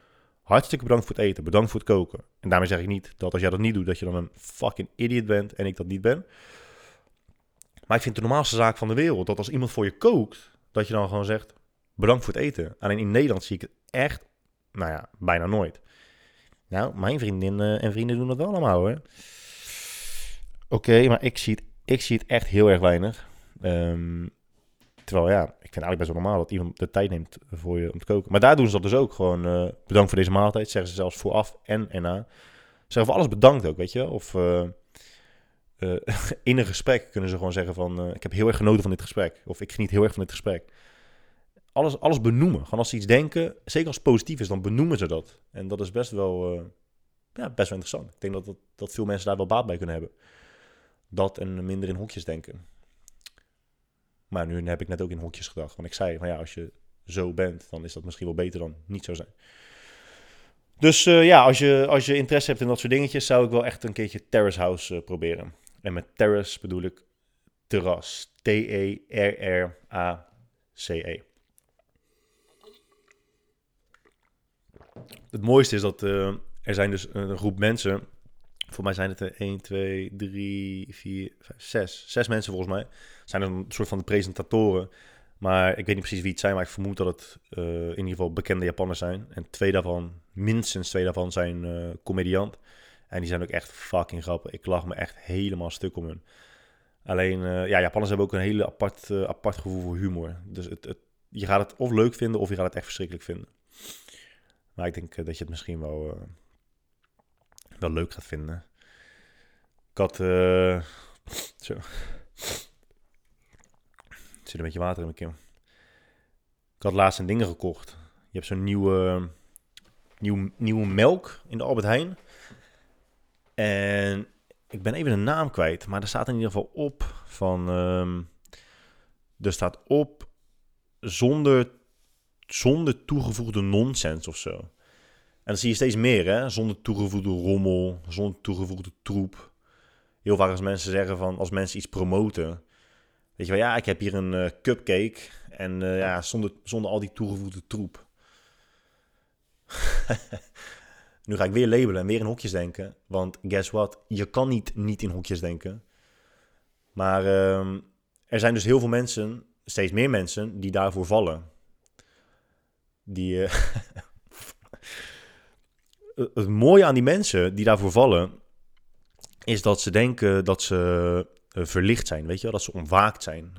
Hartstikke bedankt voor het eten, bedankt voor het koken. En daarmee zeg ik niet dat als jij dat niet doet, dat je dan een fucking idiot bent en ik dat niet ben. Maar ik vind de normaalste zaak van de wereld dat als iemand voor je kookt, dat je dan gewoon zegt bedankt voor het eten. Alleen in Nederland zie ik het echt, nou ja, bijna nooit. Nou, mijn vriendinnen en vrienden doen dat wel allemaal hoor. Oké, maar ik zie, het, ik zie het echt heel erg weinig. Ehm, terwijl ja, ik vind eigenlijk best wel normaal dat iemand de tijd neemt voor je om te koken. Maar daar doen ze dat dus ook. Gewoon uh, bedankt voor deze maaltijd. Zeggen ze zelfs vooraf en en na. Ze zeggen voor alles bedankt ook, weet je. Of uh, uh, in een gesprek kunnen ze gewoon zeggen van... ik heb heel erg genoten van dit gesprek. Of ik geniet heel erg van dit gesprek. Alles, alles benoemen. Gewoon als ze iets denken, zeker als het positief is, dan benoemen ze dat. En dat is best wel, ja, best wel interessant. Ik denk dat, dat, dat veel mensen daar wel baat bij kunnen hebben. Dat en minder in hokjes denken. Maar nu heb ik net ook in hokjes gedacht. Want ik zei van ja, als je zo bent, dan is dat misschien wel beter dan niet zo zijn. Dus uh, ja, als je, als je interesse hebt in dat soort dingetjes, zou ik wel echt een keertje Terrace House uh, proberen. En met terrace bedoel ik terras. T-E-R-R-A-C-E. -E. Het mooiste is dat uh, er zijn dus een groep mensen voor mij zijn het er 1, 2, 3, 4, 5, 6. Zes mensen volgens mij. Zijn een soort van de presentatoren. Maar ik weet niet precies wie het zijn, maar ik vermoed dat het uh, in ieder geval bekende Japanners zijn. En twee daarvan, minstens twee daarvan, zijn uh, comediant. En die zijn ook echt fucking grappig. Ik lach me echt helemaal stuk om hun. Alleen, uh, ja, Japanners hebben ook een hele apart, apart gevoel voor humor. Dus het, het, je gaat het of leuk vinden of je gaat het echt verschrikkelijk vinden. Maar ik denk dat je het misschien wel wel leuk gaat vinden. Ik had... Uh, zo. Er zit een beetje water in mijn keel. Ik had laatst een dingen gekocht. Je hebt zo'n nieuwe, nieuw, nieuwe melk in de Albert Heijn. En ik ben even de naam kwijt. Maar er staat in ieder geval op van... Um, er staat op zonder, zonder toegevoegde nonsens of zo. En dat zie je steeds meer, hè? Zonder toegevoegde rommel, zonder toegevoegde troep. Heel vaak als mensen zeggen van, als mensen iets promoten. Weet je wel, ja, ik heb hier een uh, cupcake. En uh, ja, zonder, zonder al die toegevoegde troep. nu ga ik weer labelen en weer in hokjes denken. Want guess what? Je kan niet niet in hokjes denken. Maar uh, er zijn dus heel veel mensen, steeds meer mensen, die daarvoor vallen. Die... Uh, het mooie aan die mensen die daarvoor vallen, is dat ze denken dat ze uh, verlicht zijn, weet je wel? Dat ze ontwaakt zijn.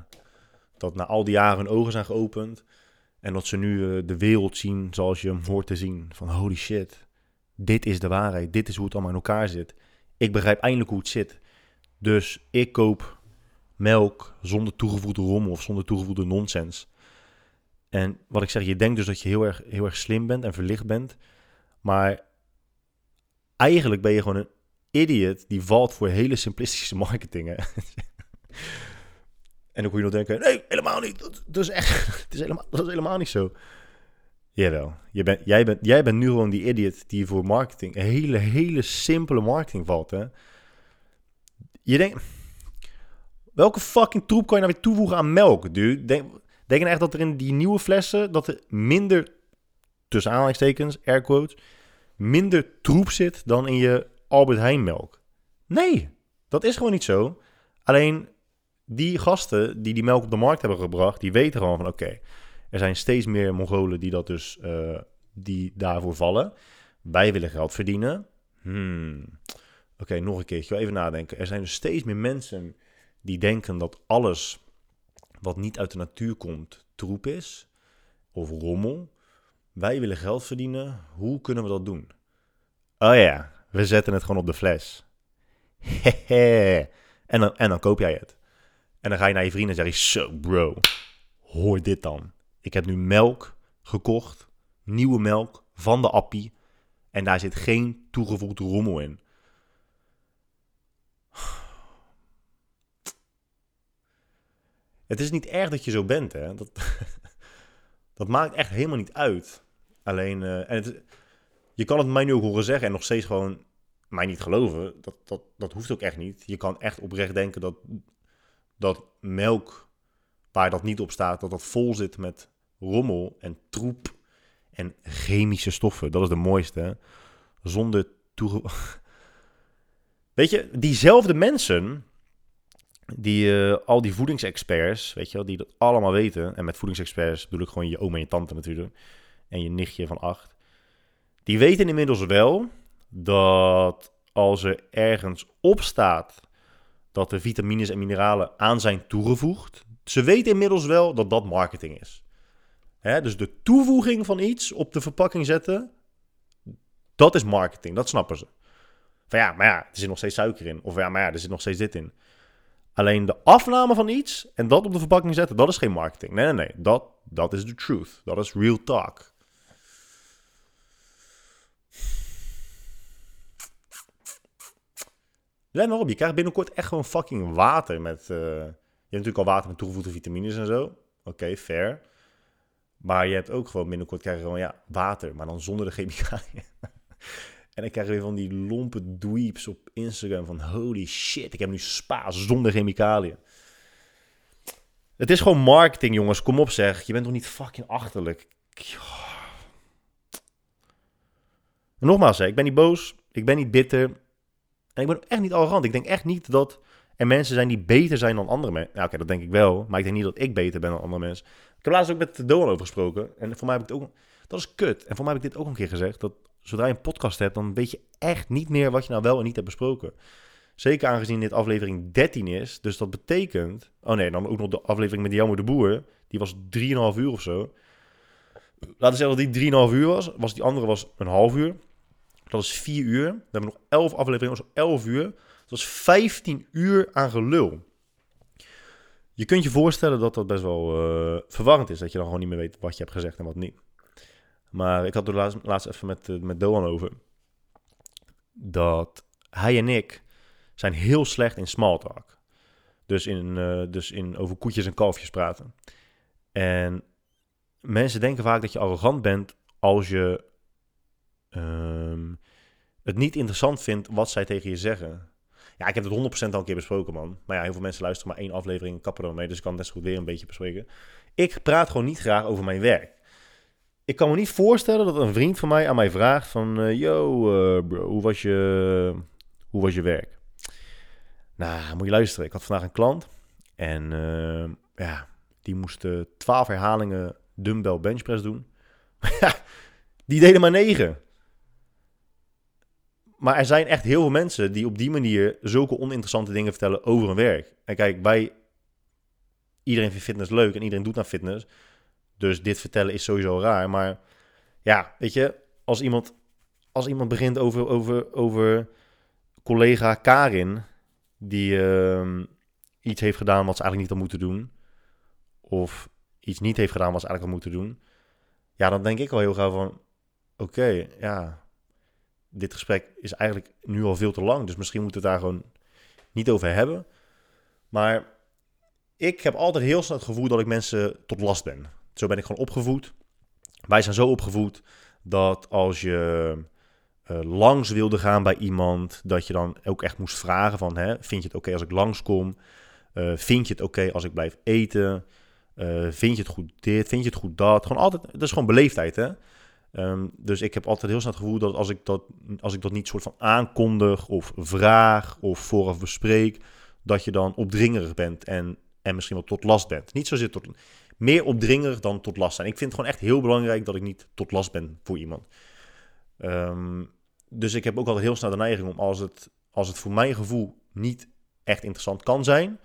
Dat na al die jaren hun ogen zijn geopend en dat ze nu uh, de wereld zien zoals je hem hoort te zien. Van holy shit, dit is de waarheid, dit is hoe het allemaal in elkaar zit. Ik begrijp eindelijk hoe het zit. Dus ik koop melk zonder toegevoegde rommel of zonder toegevoegde nonsens. En wat ik zeg, je denkt dus dat je heel erg, heel erg slim bent en verlicht bent. Maar eigenlijk ben je gewoon een idiot die valt voor hele simplistische marketing. en dan kun je nog denken, nee, helemaal niet. Dat, is echt, het is helemaal, dat is helemaal niet zo. Jawel, je bent, jij, bent, jij bent nu gewoon die idiot die voor marketing, hele, hele simpele marketing valt. Hè? Je denkt, welke fucking troep kan je nou weer toevoegen aan melk, dude? Denk, denk je nou echt dat er in die nieuwe flessen, dat er minder, tussen aanhalingstekens, air quotes, minder troep zit dan in je Albert Heijn melk. Nee, dat is gewoon niet zo. Alleen die gasten die die melk op de markt hebben gebracht, die weten gewoon van oké, er zijn steeds meer Mongolen die dat dus uh, die daarvoor vallen. Wij willen geld verdienen. Hmm. Oké, nog een keertje, even nadenken. Er zijn dus steeds meer mensen die denken dat alles wat niet uit de natuur komt troep is of rommel. Wij willen geld verdienen. Hoe kunnen we dat doen? Oh ja, we zetten het gewoon op de fles. en, dan, en dan koop jij het. En dan ga je naar je vrienden en zeg je: Zo, bro, hoor dit dan. Ik heb nu melk gekocht, nieuwe melk van de appie. En daar zit geen toegevoegde rommel in. Het is niet erg dat je zo bent, hè. Dat, dat maakt echt helemaal niet uit. Alleen, uh, en het, je kan het mij nu ook horen zeggen en nog steeds gewoon mij niet geloven. Dat, dat, dat hoeft ook echt niet. Je kan echt oprecht denken dat, dat melk, waar dat niet op staat, dat dat vol zit met rommel en troep en chemische stoffen. Dat is de mooiste. Zonder toe. Weet je, diezelfde mensen, die, uh, al die voedingsexperts, weet je wel, die dat allemaal weten. En met voedingsexperts bedoel ik gewoon je oom en je tante natuurlijk. En je nichtje van acht. Die weten inmiddels wel dat als er ergens op staat dat er vitamines en mineralen aan zijn toegevoegd. Ze weten inmiddels wel dat dat marketing is. Hè, dus de toevoeging van iets op de verpakking zetten, dat is marketing, dat snappen ze. Van ja, maar ja, er zit nog steeds suiker in. Of ja, maar ja, er zit nog steeds dit in. Alleen de afname van iets en dat op de verpakking zetten, dat is geen marketing. Nee, nee, nee. Dat, dat is de truth. Dat is real talk. Let maar op, je krijgt binnenkort echt gewoon fucking water met... Uh, je hebt natuurlijk al water met toegevoegde vitamines en zo. Oké, fair. Maar je hebt ook gewoon binnenkort krijg gewoon ja, water, maar dan zonder de chemicaliën. En dan krijg weer van die lompe dweeps op Instagram van holy shit, ik heb nu spa zonder chemicaliën. Het is gewoon marketing, jongens. Kom op zeg. Je bent toch niet fucking achterlijk. nogmaals, hè, ik ben niet boos. Ik ben niet bitter. En ik ben echt niet arrogant. Ik denk echt niet dat er mensen zijn die beter zijn dan andere mensen. Nou, oké, dat denk ik wel. Maar ik denk niet dat ik beter ben dan andere mensen. Ik heb laatst ook met Doan over gesproken. En voor mij heb ik het ook... Dat is kut. En voor mij heb ik dit ook een keer gezegd. Dat zodra je een podcast hebt, dan weet je echt niet meer wat je nou wel en niet hebt besproken. Zeker aangezien dit aflevering 13 is. Dus dat betekent... Oh nee, dan ook nog de aflevering met Jammer de Boer. Die was 3,5 uur of zo. Laten we zeggen dat die 3,5 uur was. was. Die andere was een half uur. Dat is 4 uur. We hebben nog 11 afleveringen. Dat is 11 uur. Dat is 15 uur aan gelul. Je kunt je voorstellen dat dat best wel uh, verwarrend is. Dat je dan gewoon niet meer weet wat je hebt gezegd en wat niet. Maar ik had er laatst, even met, uh, met Doan over. Dat hij en ik zijn heel slecht in small talk. Dus, in, uh, dus in over koetjes en kalfjes praten. En mensen denken vaak dat je arrogant bent als je um, het niet interessant vindt wat zij tegen je zeggen. Ja, ik heb het 100% al een keer besproken, man. Maar ja, heel veel mensen luisteren maar één aflevering kappen er mee. Dus ik kan het net goed weer een beetje bespreken. Ik praat gewoon niet graag over mijn werk. Ik kan me niet voorstellen dat een vriend van mij aan mij vraagt van... Uh, yo, uh, bro, hoe was, je, hoe was je werk? Nou, moet je luisteren. Ik had vandaag een klant. En uh, ja, die moest 12 herhalingen dumbbell benchpress doen. die deden maar 9. Maar er zijn echt heel veel mensen die op die manier zulke oninteressante dingen vertellen over hun werk. En kijk, bij iedereen vindt fitness leuk en iedereen doet naar fitness. Dus dit vertellen is sowieso raar. Maar ja, weet je, als iemand, als iemand begint over, over, over collega Karin, die uh, iets heeft gedaan wat ze eigenlijk niet had moeten doen, of iets niet heeft gedaan wat ze eigenlijk had moeten doen, ja, dan denk ik wel heel gauw van, oké, ja, dit gesprek is eigenlijk nu al veel te lang. Dus misschien moeten we het daar gewoon niet over hebben. Maar ik heb altijd heel snel het gevoel dat ik mensen tot last ben. Zo ben ik gewoon opgevoed. Wij zijn zo opgevoed dat als je uh, langs wilde gaan bij iemand, dat je dan ook echt moest vragen van, hè, vind je het oké als ik langskom? Uh, vind je het oké als ik blijf eten? Uh, vind je het goed dit? Vind je het goed dat? Gewoon altijd, dat is gewoon beleefdheid, hè? Um, dus ik heb altijd heel snel het gevoel dat als ik dat, als ik dat niet soort van aankondig of vraag of vooraf bespreek, dat je dan opdringerig bent en, en misschien wel tot last bent. Niet zozeer tot, meer opdringerig dan tot last zijn. Ik vind het gewoon echt heel belangrijk dat ik niet tot last ben voor iemand. Um, dus ik heb ook altijd heel snel de neiging om als het, als het voor mijn gevoel niet echt interessant kan zijn,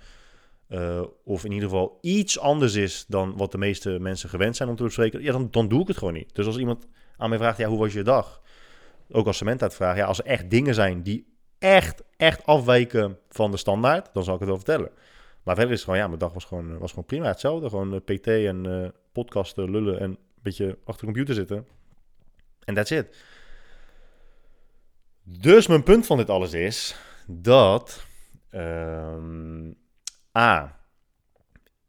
uh, of in ieder geval iets anders is dan wat de meeste mensen gewend zijn om te bespreken, ja, dan, dan doe ik het gewoon niet. Dus als iemand aan mij vraagt, ja, hoe was je dag? Ook als cement uitvragen, ja, als er echt dingen zijn die echt, echt afwijken van de standaard, dan zal ik het wel vertellen. Maar verder is het gewoon, ja, mijn dag was gewoon, was gewoon prima. Hetzelfde, gewoon uh, PT en uh, podcasten, lullen en een beetje achter de computer zitten. En that's it. Dus mijn punt van dit alles is dat um, A,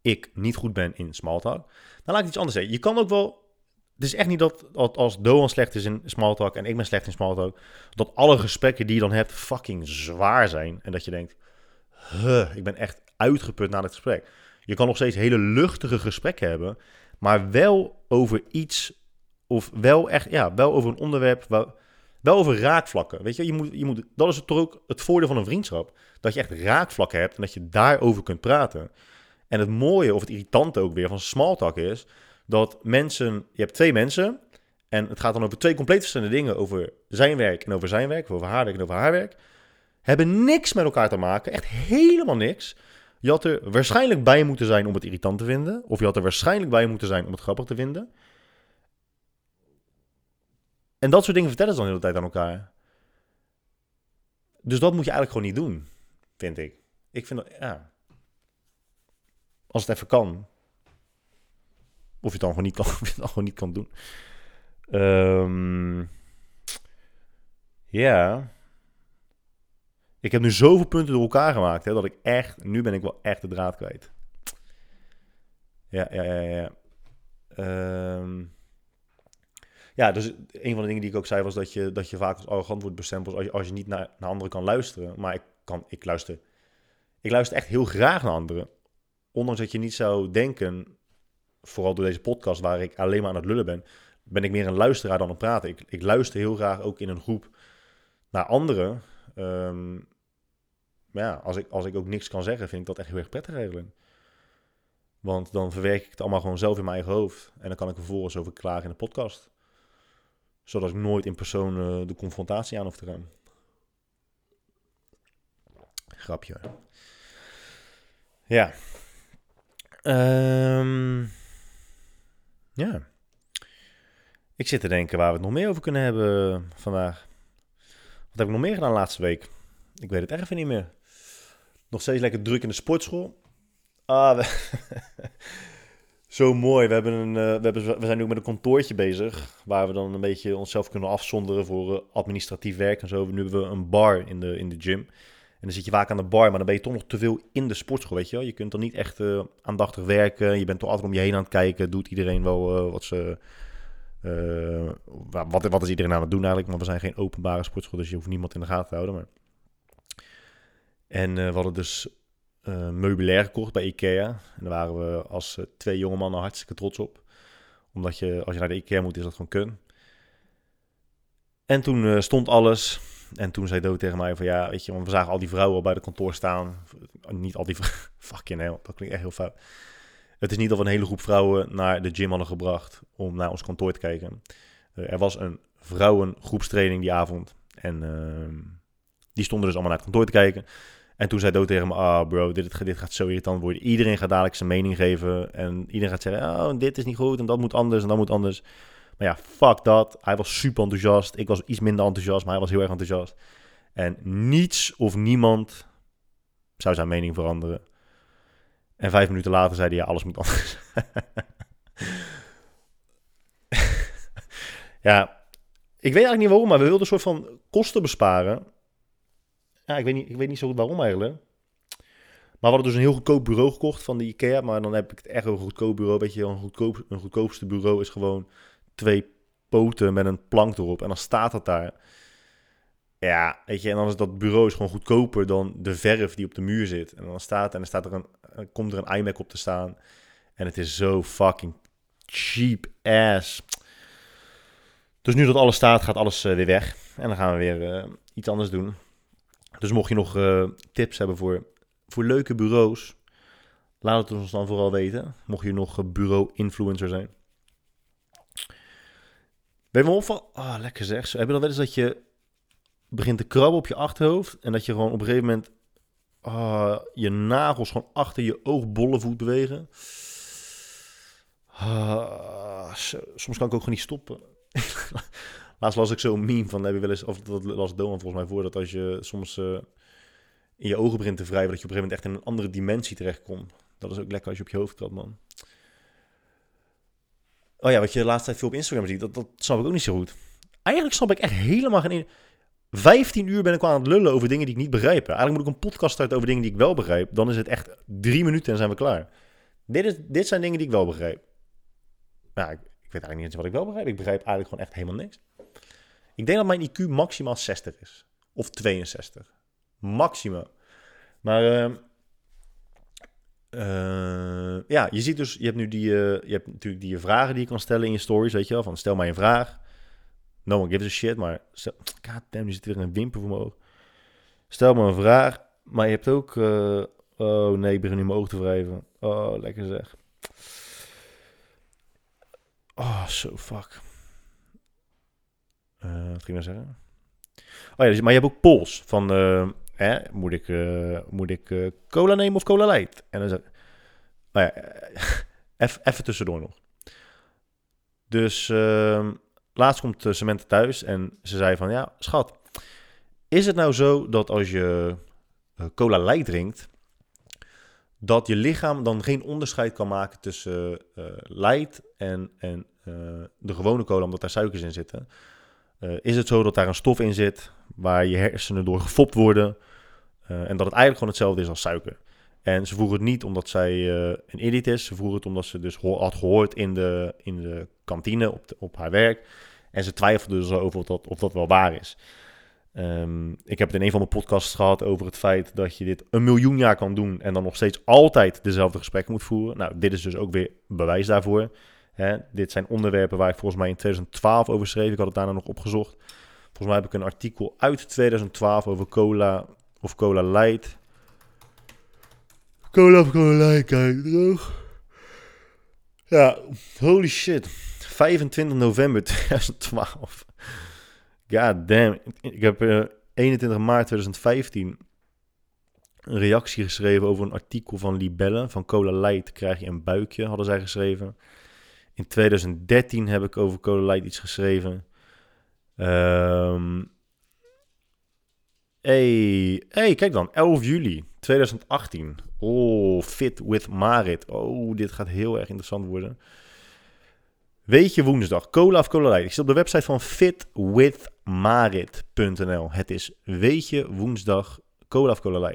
ik niet goed ben in smalltalk. Dan laat ik iets anders zeggen. Je kan ook wel het is echt niet dat als Doan slecht is in smalltalk en ik ben slecht in smalltalk, dat alle gesprekken die je dan hebt fucking zwaar zijn. En dat je denkt, huh, ik ben echt uitgeput na het gesprek. Je kan nog steeds hele luchtige gesprekken hebben, maar wel over iets, of wel echt, ja, wel over een onderwerp, wel, wel over raakvlakken. Weet je, je moet, je moet, dat is toch ook het voordeel van een vriendschap. Dat je echt raakvlakken hebt en dat je daarover kunt praten. En het mooie of het irritante ook weer van smalltalk is dat mensen, je hebt twee mensen en het gaat dan over twee compleet verschillende dingen, over zijn werk en over zijn werk, over haar werk en over haar werk. Hebben niks met elkaar te maken. Echt helemaal niks. Je had er waarschijnlijk bij moeten zijn om het irritant te vinden. Of je had er waarschijnlijk bij moeten zijn om het grappig te vinden. En dat soort dingen vertellen ze dan de hele tijd aan elkaar. Dus dat moet je eigenlijk gewoon niet doen, vind ik. Ik vind dat, ja. Als het even kan. Of je het dan gewoon niet kan, je het gewoon niet kan doen. Ehm, ja. Ik heb nu zoveel punten door elkaar gemaakt, hè, dat ik echt, nu ben ik wel echt de draad kwijt. Ja, ja, ja, ja. Ehm, ja, dus een van de dingen die ik ook zei was dat je, dat je vaak als arrogant wordt bestempeld als je, als je niet naar, naar anderen kan luisteren. Maar ik, kan, ik, luister, ik luister echt heel graag naar anderen. Ondanks dat je niet zou denken, vooral door deze podcast waar ik alleen maar aan het lullen ben, ben ik meer een luisteraar dan een praten. Ik, ik luister heel graag ook in een groep naar anderen. Ehm, maar ja, als ik, als ik ook niks kan zeggen, vind ik dat echt heel erg prettig eigenlijk. Want dan verwerk ik het allemaal gewoon zelf in mijn eigen hoofd. En dan kan ik vervolgens over klagen in de podcast. Zodat ik nooit in persoon uh, de confrontatie aan hoef te gaan. Grapje. Ja. Um, ja. Ik zit te denken waar we het nog meer over kunnen hebben vandaag. Wat heb ik nog meer gedaan laatste week? Ik weet het echt even niet meer. Nog steeds lekker druk in de sportschool. Ah, we... zo mooi. We, hebben een, uh, we, hebben, we zijn nu ook met een kantoortje bezig. Waar we dan een beetje onszelf kunnen afzonderen voor uh, administratief werk en zo. Nu hebben we een bar in de, in de gym. En dan zit je vaak aan de bar, maar dan ben je toch nog te veel in de sportschool, weet je wel. Je kunt dan niet echt uh, aandachtig werken. Je bent toch altijd om je heen aan het kijken. Doet iedereen wel wat ze... wat, wat is iedereen aan het doen eigenlijk? Maar we zijn geen openbare sportschool, dus je hoeft niemand in de gaten te houden. Maar... En we hadden dus uh, meubilair gekocht bij Ikea. En daar waren we als uh, twee jonge mannen hartstikke trots op. Omdat je, als je naar de Ikea moet, is dat gewoon kun. En toen stond alles. En toen zei Dood tegen mij van ja, weet je, we zagen al die vrouwen al bij de kantoor staan. Niet al die vrouwen. Fucking hell, dat klinkt echt heel fout. Het is niet dat we een hele groep vrouwen naar de gym hadden gebracht om naar ons kantoor te kijken. er was een vrouwengroepstraining die avond. En ehm, die stonden dus allemaal naar het kantoor te kijken. En toen zei Dood tegen me, ah oh bro, dit, dit gaat zo irritant worden. Iedereen gaat dadelijk zijn mening geven. En iedereen gaat zeggen, oh, dit is niet goed en dat moet anders en dat moet anders. Maar ja, fuck dat. Hij was super enthousiast. Ik was iets minder enthousiast, maar hij was heel erg enthousiast. En niets of niemand zou zijn mening veranderen. En vijf minuten later zei hij, alles moet anders. ja, ik weet eigenlijk niet waarom, maar we wilden een soort van kosten besparen. Ja, ik weet niet, ik weet niet zo goed waarom eigenlijk. Maar we hadden dus een heel goedkoop bureau gekocht van de IKEA. Maar dan heb ik het echt een goedkoop bureau. Weet je, een, goedkoop, een goedkoopste bureau is gewoon twee poten met een plank erop. En dan staat het daar. Ja, weet je, en dan is dat bureau is gewoon goedkoper dan de verf die op de muur zit. En dan staat, en dan staat er een, komt er een iMac op te staan. En het is zo fucking cheap ass. Dus nu dat alles staat, gaat alles uh, weer weg. En dan gaan we weer uh, iets anders doen. Dus mocht je nog uh, tips hebben voor, voor leuke bureaus, laat het ons dan vooral weten. Mocht je nog bureau-influencer zijn. Ben je me opvallen? Ah, lekker zeg. Heb je dan wel eens dat je begint te krabben op je achterhoofd en dat je gewoon op een gegeven moment uh, je nagels gewoon achter je oogbollen voet bewegen? Uh, soms kan ik ook gewoon niet stoppen. Laatst las ik zo'n meme van, heb je wel eens, of dat las Doan volgens mij voor, dat als je soms uh, in je ogen begint te wrijven, dat je op een gegeven moment echt in een andere dimensie terechtkomt. Dat is ook lekker als je op je hoofd trapt, man. Oh ja, wat je de laatste tijd veel op Instagram ziet, dat, dat snap ik ook niet zo goed. Eigenlijk snap ik echt helemaal geen... 15 uur ben ik al aan het lullen over dingen die ik niet begrijp. Eigenlijk moet ik een podcast starten over dingen die ik wel begrijp. Dan is het echt drie minuten en zijn we klaar. Dit, is, dit zijn dingen die ik wel begrijp. Nou, ik, ik weet eigenlijk niet eens wat ik wel begrijp. Ik begrijp eigenlijk gewoon echt helemaal niks. Ik denk dat mijn IQ maximaal 60 is. Of 62. Maximaal. Maar uh, uh, ja, je ziet dus, je hebt nu die, uh, je hebt natuurlijk die vragen die je kan stellen in je stories, weet je wel. Van stel mij een vraag. No one gives a shit, maar god damn, nu zit weer een wimper voor mijn oog. Stel me een vraag, maar je hebt ook, uh, oh nee, ik begin nu mijn oog te wrijven. Oh, lekker zeg. Oh, so fuck. Uh, wat ging ik nou zeggen? Oh ja, dus, maar je hebt ook polls van, uh, hè, moet ik, eh, moet ik eh, cola nemen of cola light? En dan zei nou ja, even, tussendoor nog. Dus ehm, laatst komt uh, Samantha thuis en ze zei van, ja, schat, is het nou zo dat als je cola light drinkt, dat je lichaam dan geen onderscheid kan maken tussen light en, en de gewone cola, omdat daar suikers in zitten? Is het zo dat daar een stof in zit waar je hersenen door gefopt worden. Uh, en dat het eigenlijk gewoon hetzelfde is als suiker. En ze vroegen het niet omdat zij uh, een idiot is. Ze vroegen het omdat ze dus had gehoord in de, in de kantine op, op haar werk. En ze twijfelde dus over of dat, of dat wel waar is. Um, ik heb het in een van mijn podcasts gehad over het feit dat je dit een miljoen jaar kan doen en dan nog steeds altijd dezelfde gesprekken moet voeren. Nou, dit is dus ook weer bewijs daarvoor. Hè, dit zijn onderwerpen waar ik volgens mij in 2012 over schreef. Ik had het daarna nog opgezocht. Volgens mij heb ik een artikel uit 2012 over cola of cola light. Cola of cola light, kijk, droog. Ja, holy shit. 25 november 2012. God damn. Ik heb uh, eh, 21 maart 2015 een reactie geschreven over een artikel van Libelle. Van Cola Light krijg je een buikje, hadden zij geschreven. In 2013 heb ik over Light iets geschreven. Um, hey, hey, kijk dan, 11 juli 2018. Oh, Fit with Marit. Oh, dit gaat heel erg interessant worden. Weet je woensdag, cola of cola? Ik zit op de website van fitwithmarit.nl. Het is weet je woensdag, cola of cola.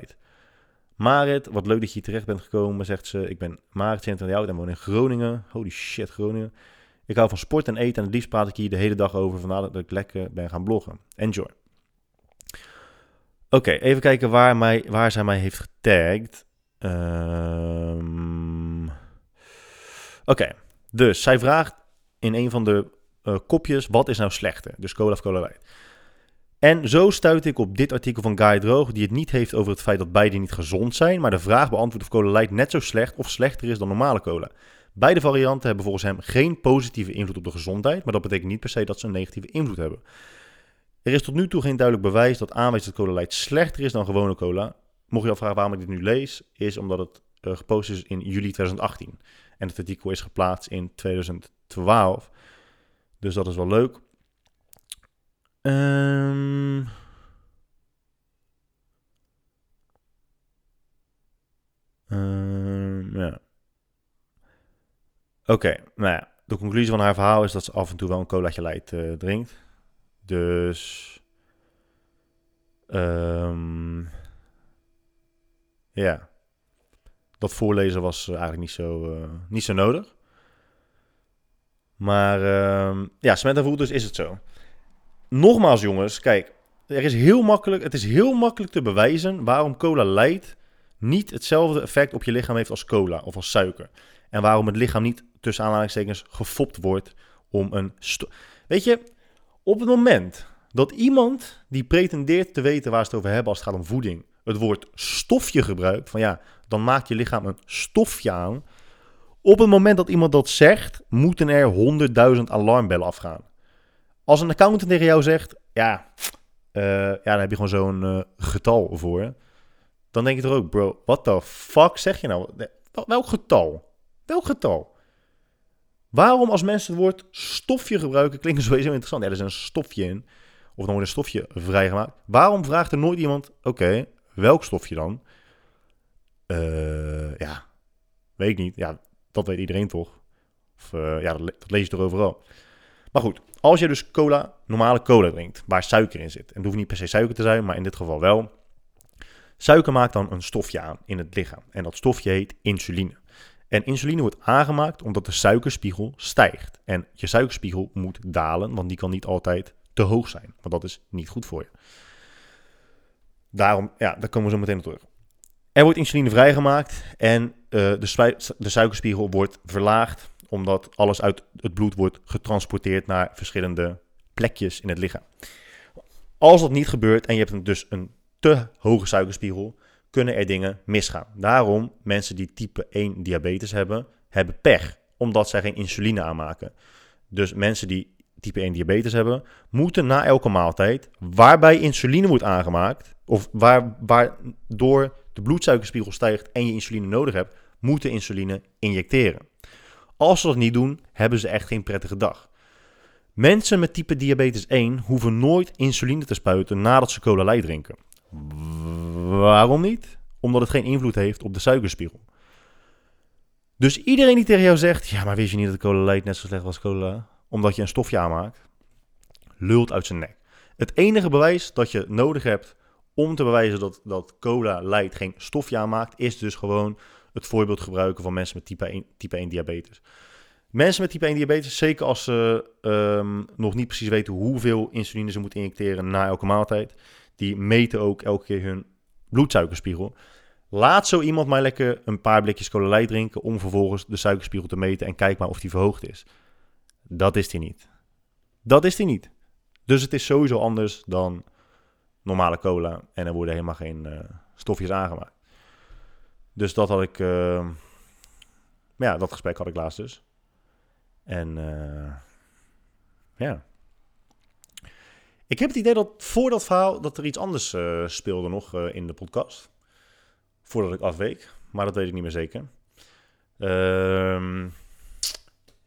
Marit, wat leuk dat je terecht bent gekomen, zegt ze. Ik ben Marit, 22 jaar oud en woon in Groningen. Holy shit, Groningen. Ik hou van sport en eten en het liefst praat ik hier de hele dag over. Vandaar dat ik lekker ben gaan bloggen. Enjoy. Oké, even kijken waar, mij, waar zij mij heeft getagd. Um... Oké, dus zij vraagt in een van de uh, kopjes: wat is nou slechter? Dus cola of cola light. En zo stuit ik op dit artikel van Guy Droog, die het niet heeft over het feit dat beide niet gezond zijn, maar de vraag beantwoordt of cola light net zo slecht of slechter is dan normale cola. Beide varianten hebben volgens hem geen positieve invloed op de gezondheid, maar dat betekent niet per se dat ze een negatieve invloed hebben. Er is tot nu toe geen duidelijk bewijs dat aanwijst dat cola light slechter is dan gewone cola. Mocht je afvragen waarom ik dit nu lees, is omdat het uh, gepost is in juli 2018. En het artikel is geplaatst in 2012. Dus dat is wel leuk. Um... Ja. Oké, nou ja. De conclusie van haar verhaal is dat ze af en toe wel een colaatje light uh, drinkt. Dus... Um, ja. Dat voorlezen was eh, eigenlijk niet zo, uh, niet zo nodig. Maar um, ja, Samantha voelt dus is het zo. Nogmaals jongens, kijk. Er is heel makkelijk, het is heel makkelijk te bewijzen waarom cola light niet hetzelfde effect op je lichaam heeft als cola of als suiker. En waarom het lichaam niet tussen aanhalingstekens gefopt wordt om een... Weet je, op het moment dat iemand die pretendeert te weten waar ze het over hebben als het gaat om voeding, het woord stofje gebruikt, van ja, dan maakt je lichaam een stofje aan. Op het moment dat iemand dat zegt, moeten er honderdduizend alarmbellen afgaan. Als een accountant tegen jou zegt, ja, uh, ja dan heb je gewoon zo'n uh, getal voor. Dan denk je er ook, bro, what the fuck zeg je nou? Welk getal? Welk getal? Waarom als mensen het woord stofje gebruiken, klinkt sowieso interessant. Er is een stofje in. Of dan wordt een stofje vrijgemaakt. Waarom vraagt er nooit iemand, oké, welk stofje dan? Uh, ja, weet ik niet. Ja, dat weet iedereen toch? Of ja, dat, dat, lees je toch overal. Maar goed, als je dus cola, normale cola drinkt, waar suiker in zit. En het hoeft niet per se suiker te zijn, maar in dit geval wel. Suiker maakt dan een stofje aan in het lichaam. En dat stofje heet insuline. En insuline wordt aangemaakt omdat de suikerspiegel stijgt. En je suikerspiegel moet dalen, want die kan niet altijd te hoog zijn. Want dat is niet goed voor je. Daarom, ja, daar komen we zo meteen op terug. Er wordt insuline vrijgemaakt en uh, de, de suikerspiegel wordt verlaagd, omdat alles uit het bloed wordt getransporteerd naar verschillende plekjes in het lichaam. Als dat niet gebeurt en je hebt dus een te hoge suikerspiegel, kunnen er dingen misgaan. Daarom, mensen die type 1 diabetes hebben, hebben pech, omdat zij geen insuline aanmaken. Dus mensen die type 1 diabetes hebben, moeten na elke maaltijd, waarbij insuline wordt aangemaakt, of waar, waardoor de bloedsuikerspiegel stijgt en je insuline nodig hebt, moeten insuline injecteren. Als ze dat niet doen, hebben ze echt geen prettige dag. Mensen met type diabetes 1 hoeven nooit insuline te spuiten nadat ze cola light drinken. Waarom niet? Omdat het geen invloed heeft op de suikerspiegel. Dus iedereen die tegen jou zegt, ja, maar wist je niet dat cola light net zo slecht was cola, omdat je een stofje aanmaakt, lult uit zijn nek. Het enige bewijs dat je nodig hebt om te bewijzen dat, dat cola light geen stofje aanmaakt, is dus gewoon het voorbeeld gebruiken van mensen met type 1, type 1 diabetes. Mensen met type 1 diabetes, zeker als ze ehm, nog niet precies weten hoeveel insuline ze moeten injecteren na elke maaltijd, die meten ook elke keer hun bloedsuikerspiegel. Laat zo iemand maar lekker een paar blikjes light drinken om vervolgens de suikerspiegel te meten en kijk maar of die verhoogd is. Dat is die niet. Dat is die niet. Dus het is sowieso anders dan normale cola en er worden helemaal geen uh, stofjes aangemaakt. Dus dat had ik, uh, ja, dat gesprek had ik laatst dus. En uh, ja. Ik heb het idee dat voor dat verhaal dat er iets anders uh, speelde nog in de podcast. Voordat ik afweek, maar dat weet ik niet meer zeker. Ehm,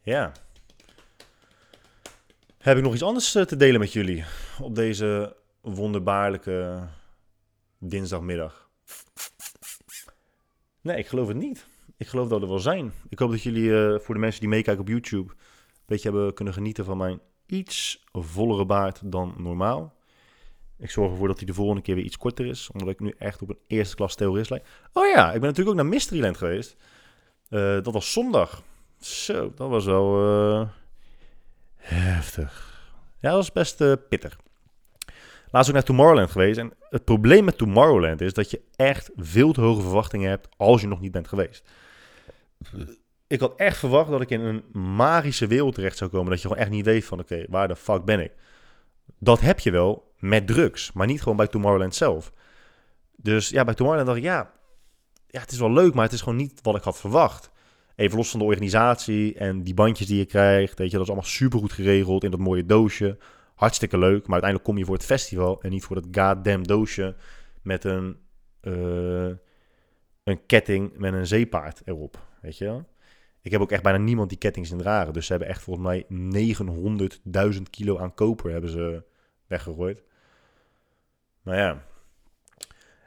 ja. Heb ik nog iets anders te delen met jullie op deze wonderbaarlijke dinsdagmiddag? Nee, ik geloof het niet. Ik geloof dat er wel zijn. Ik hoop dat jullie uh, voor de mensen die meekijken op YouTube een beetje hebben kunnen genieten van mijn iets vollere baard dan normaal. Ik zorg ervoor dat hij de volgende keer weer iets korter is, omdat ik nu echt op een eerste klas terrorist lijk. Oh ja, ik ben natuurlijk ook naar Mysteryland geweest. Uh, dat was zondag. Zo, dat was wel uh, heftig. Ja, dat was best pittig. Laatst ook naar Tomorrowland geweest. En het probleem met Tomorrowland is dat je echt veel te hoge verwachtingen hebt als je nog niet bent geweest. Ik had echt verwacht dat ik in een magische wereld terecht zou komen. Dat je gewoon echt niet weet van oké, waar de fuck ben ik? Dat heb je wel met drugs, maar niet gewoon bij Tomorrowland zelf. Dus ja, bij Tomorrowland dacht ik ja, ja, het is wel leuk, maar het is gewoon niet wat ik had verwacht. Even los van de organisatie en die bandjes die je krijgt. Weet je, dat is allemaal super goed geregeld in dat mooie doosje hartstikke leuk. Maar uiteindelijk kom je voor het festival en niet voor dat goddamn doosje met een, uh, een ketting met een zeepaard erop. Weet je wel? Ik heb ook echt bijna niemand die kettings in dragen. Dus ze hebben echt volgens mij 900.000 kilo aan koper hebben ze weggegooid. Nou ja.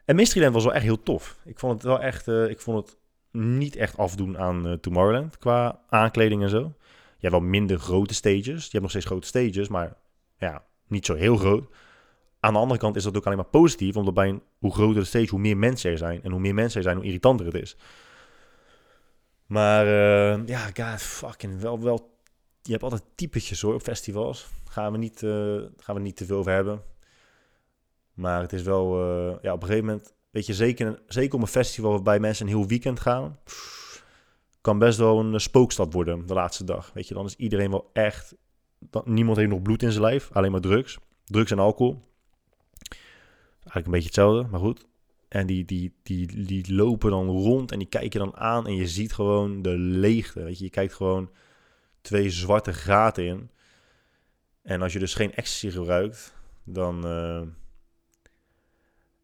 En Mysteryland was wel echt heel tof. Ik vond het wel echt, uh, ik vond het niet echt afdoen aan uh, Tomorrowland qua aankleding en zo. Je hebt wel minder grote stages. Je hebt nog steeds grote stages, maar ja, niet zo heel groot. Aan de andere kant is dat ook alleen maar positief, omdat bij een, hoe groter de stage, hoe meer mensen er zijn. En hoe meer mensen er zijn, hoe irritanter het is. Maar uh, ja, god, fucking wel, wel. Je hebt altijd typetjes hoor op festivals. Gaan we niet, uh, gaan we niet te veel over hebben. Maar het is wel, uh, ja, op een gegeven moment, weet je, zeker, zeker op een festival waarbij mensen een heel weekend gaan, kan best wel een spookstad worden de laatste dag. Weet je, dan is iedereen wel echt niemand heeft nog bloed in zijn lijf, alleen maar drugs. Drugs en alcohol. Eigenlijk een beetje hetzelfde, maar goed. En die, die, die, die lopen dan rond en die kijken dan aan en je ziet gewoon de leegte. Weet je, je kijkt gewoon twee zwarte gaten in. En als je dus geen ecstasy gebruikt, dan uh,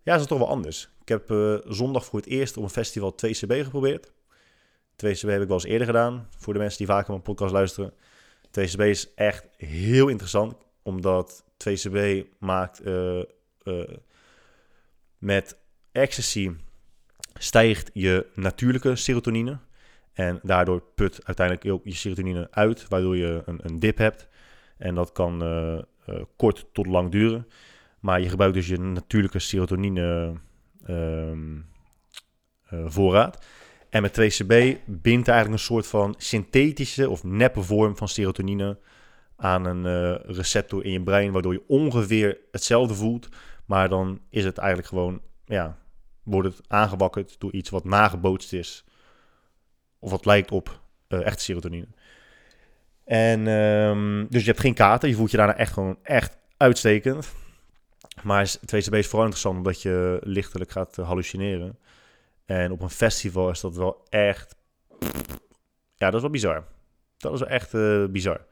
ja, is het toch wel anders. Ik heb uh, zondag voor het eerst op een festival 2CB geprobeerd. 2CB heb ik wel eens eerder gedaan, voor de mensen die vaker mijn podcast luisteren. 2CB is echt heel interessant, omdat 2CB maakt uh, uh, met ecstasy stijgt je natuurlijke serotonine. En daardoor put uiteindelijk ook je serotonine uit, waardoor je een, een dip hebt. En dat kan uh, kort tot lang duren. Maar je gebruikt dus je natuurlijke serotonine ehm, voorraad. En met 2CB bindt eigenlijk een soort van synthetische of neppe vorm van serotonine aan een uh, receptor in je brein, waardoor je ongeveer hetzelfde voelt, maar dan is het eigenlijk gewoon, ja, wordt het aangewakkerd door iets wat nagebootst is, of wat lijkt op uh, echte serotonine. En um, dus je hebt geen kater, je voelt je daarna echt gewoon echt uitstekend. Maar 2CB is vooral interessant omdat je lichtelijk gaat uh, hallucineren. En op een festival is dat wel echt. Ja, dat is wel bizar. Dat is wel echt uh, bizar.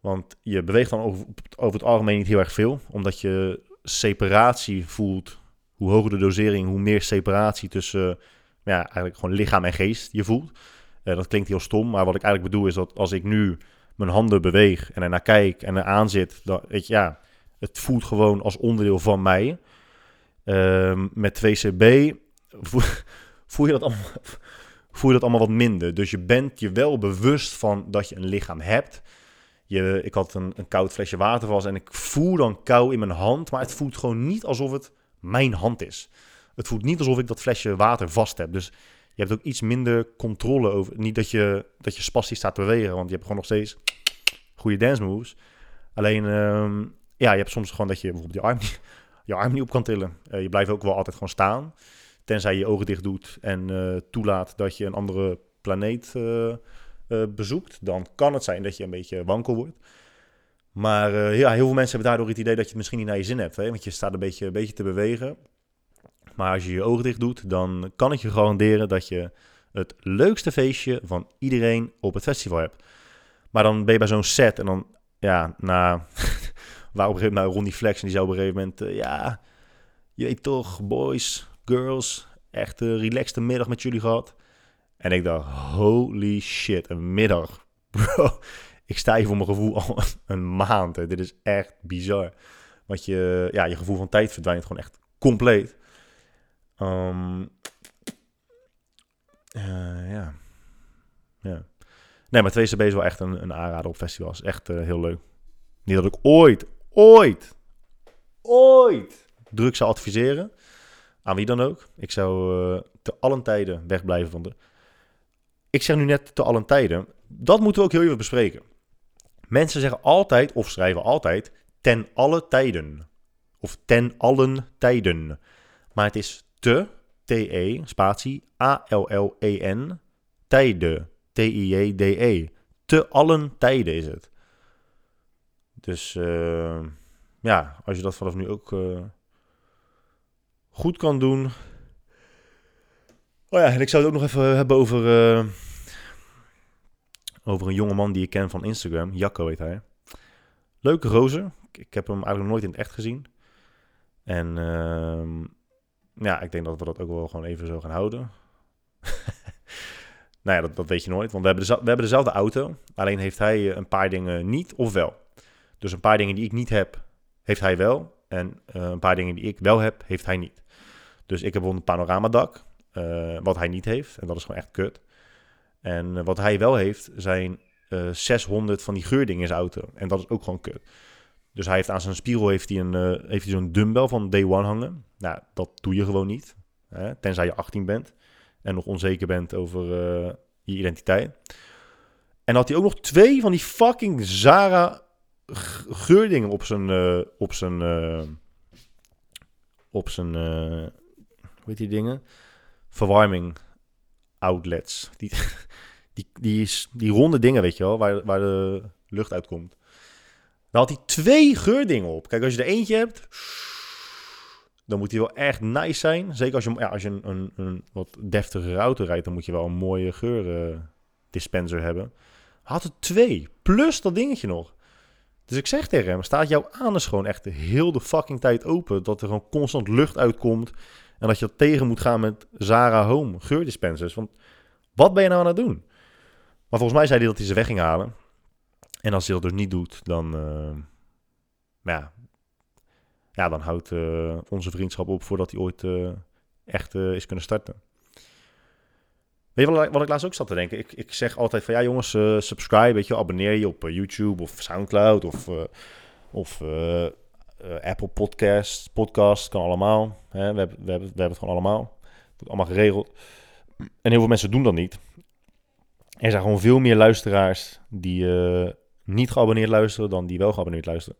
Want je beweegt dan over, over het algemeen niet heel erg veel, omdat je separatie voelt hoe hoger de dosering, hoe meer separatie tussen ja, eigenlijk gewoon lichaam en geest je voelt. Uh, dat klinkt heel stom, maar wat ik eigenlijk bedoel is dat als ik nu mijn handen beweeg en ernaar kijk en eraan zit, dan, weet je, ja, het voelt gewoon als onderdeel van mij. Uh, met 2CB voel, je dat allemaal, voel je dat allemaal wat minder. Dus je bent je wel bewust van dat je een lichaam hebt. Je, ik had een, een koud flesje water vast en ik voel dan kou in mijn hand, maar het voelt gewoon niet alsof het mijn hand is. Het voelt niet alsof ik dat flesje water vast heb. Dus je hebt ook iets minder controle over. Niet dat je, dat je spastisch staat te bewegen, want je hebt gewoon nog steeds goede dance moves. Alleen, ehm, ja, je hebt soms gewoon dat je bijvoorbeeld je arm, je arm niet op kan tillen. Uh, je blijft ook wel altijd gewoon staan. Tenzij je ogen dicht doet en uh, toelaat dat je een andere planeet uh, bezoekt. Dan kan het zijn dat je een beetje wankel wordt. Maar ja, heel veel mensen hebben daardoor het idee dat je het misschien niet naar je zin hebt. Hè? Want je staat een beetje, een beetje te bewegen. Maar als je je ogen dicht doet, dan kan ik je garanderen dat je het leukste feestje van iedereen op het festival hebt. Maar dan ben je bij zo'n set en dan, ja, na, waar op een gegeven moment Ronnie Flex en die zou op een gegeven moment, ja, je weet toch, boys, girls, echt een relaxte middag met jullie gehad. En ik dacht, holy shit, een middag. Bro, ik sta hier voor mijn gevoel al een maand. Dit is echt bizar. Want je, ja, je gevoel van tijd verdwijnt gewoon echt compleet. Um, uh, ja. Ja. Nee, maar 2CB is wel echt een, een aanrader op festivals. Echt uh, heel leuk. Niet dat ik ooit, ooit, ooit druk zou adviseren. Aan wie dan ook. Ik zou uh, te allen tijden wegblijven van de... Ik zeg nu net te allen tijden. Dat moeten we ook heel even bespreken. Mensen zeggen altijd, of schrijven altijd, ten alle tijden. Of ten allen tijden. Maar het is te, T-E, spatie, A-L-L-E-N, tijden, T-I-J-D-E. Te allen tijden is het. Dus uh, ja, als je dat vanaf nu ook uh, goed kan doen. Oh ja, en ik zou het ook nog even hebben over, uh, over een jonge man die ik ken van Instagram. Jacco heet hij. Leuke roze. Ik heb hem eigenlijk nooit in het echt gezien. En ehm, ja, ik denk dat we dat ook wel gewoon even zo gaan houden. nou ja, dat, dat, weet je nooit. Want we hebben, we hebben dezelfde auto. Alleen heeft hij eh, een paar dingen niet of wel. Dus een paar dingen die ik niet heb, heeft hij wel. En uh, een paar dingen die ik wel heb, heeft hij niet. Dus ik heb een panoramadak, uh, wat hij niet heeft. En dat is gewoon echt kut. En wat hij wel heeft, zijn 600 van die geurdingen in zijn auto. En dat is ook gewoon kut. Dus hij heeft aan zijn spiegel heeft hij, een, heeft hij zo'n dumbbell van day one hangen. Nou, dat doe je gewoon niet. Hè? Tenzij je 18 bent en nog onzeker bent over je identiteit. En had hij ook nog twee van die fucking Zara geurdingen op zijn... Op zijn... op zijn... heet die dingen? Verwarming outlets. Die, die, die, die ronde dingen, weet je wel, waar, waar de lucht uitkomt. Dan had hij twee geurdingen op. Kijk, als je er eentje hebt, dan moet hij wel echt nice zijn. Zeker als je, ja, als je een, een, een wat deftigere auto rijdt, dan moet je wel een mooie geurdispenser hebben. Had er twee, plus dat dingetje nog. Dus ik zeg tegen hem, staat jouw anus gewoon echt heel de fucking tijd open. Dat er gewoon constant lucht uitkomt. En dat je dat tegen moet gaan met Zara Home geurdispensers. Want wat ben je nou aan het doen? Maar volgens mij zei hij dat hij ze weg ging halen. En als hij dat dus niet doet, dan, uh, ja, ja, dan houdt uh, onze vriendschap op voordat hij ooit uh, echt is kunnen starten. Weet je wat, wat, ik laatst ook zat te denken? Ik, ik zeg altijd van ja jongens, subscribe, weet je, abonneer je op YouTube of Soundcloud of, of Apple Podcasts, podcast, kan allemaal. Hè? We, hebben, we, hebben, we hebben het gewoon allemaal. Het allemaal geregeld. En heel veel mensen doen dat niet. Er zijn gewoon veel meer luisteraars die niet geabonneerd luisteren dan die wel geabonneerd luisteren.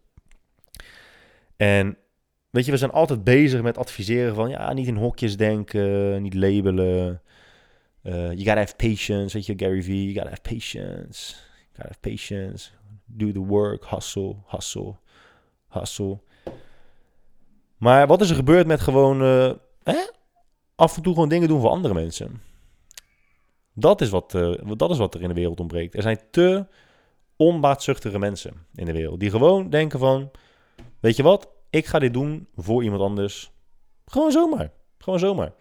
En weet je, we zijn altijd bezig met adviseren van ja, niet in hokjes denken, niet labelen. Uh, you gotta have patience, weet je, Gary Vee, you gotta have patience. You gotta have patience. Do the work, hustle, hustle, hustle. Maar wat is er gebeurd met gewoon uh, af en toe gewoon dingen doen voor andere mensen? Dat is, wat, uh, dat is wat er in de wereld ontbreekt. Er zijn te onbaatzuchtige mensen in de wereld. Die gewoon denken van, weet je wat, ik ga dit doen voor iemand anders. Gewoon zomaar. Gewoon zomaar.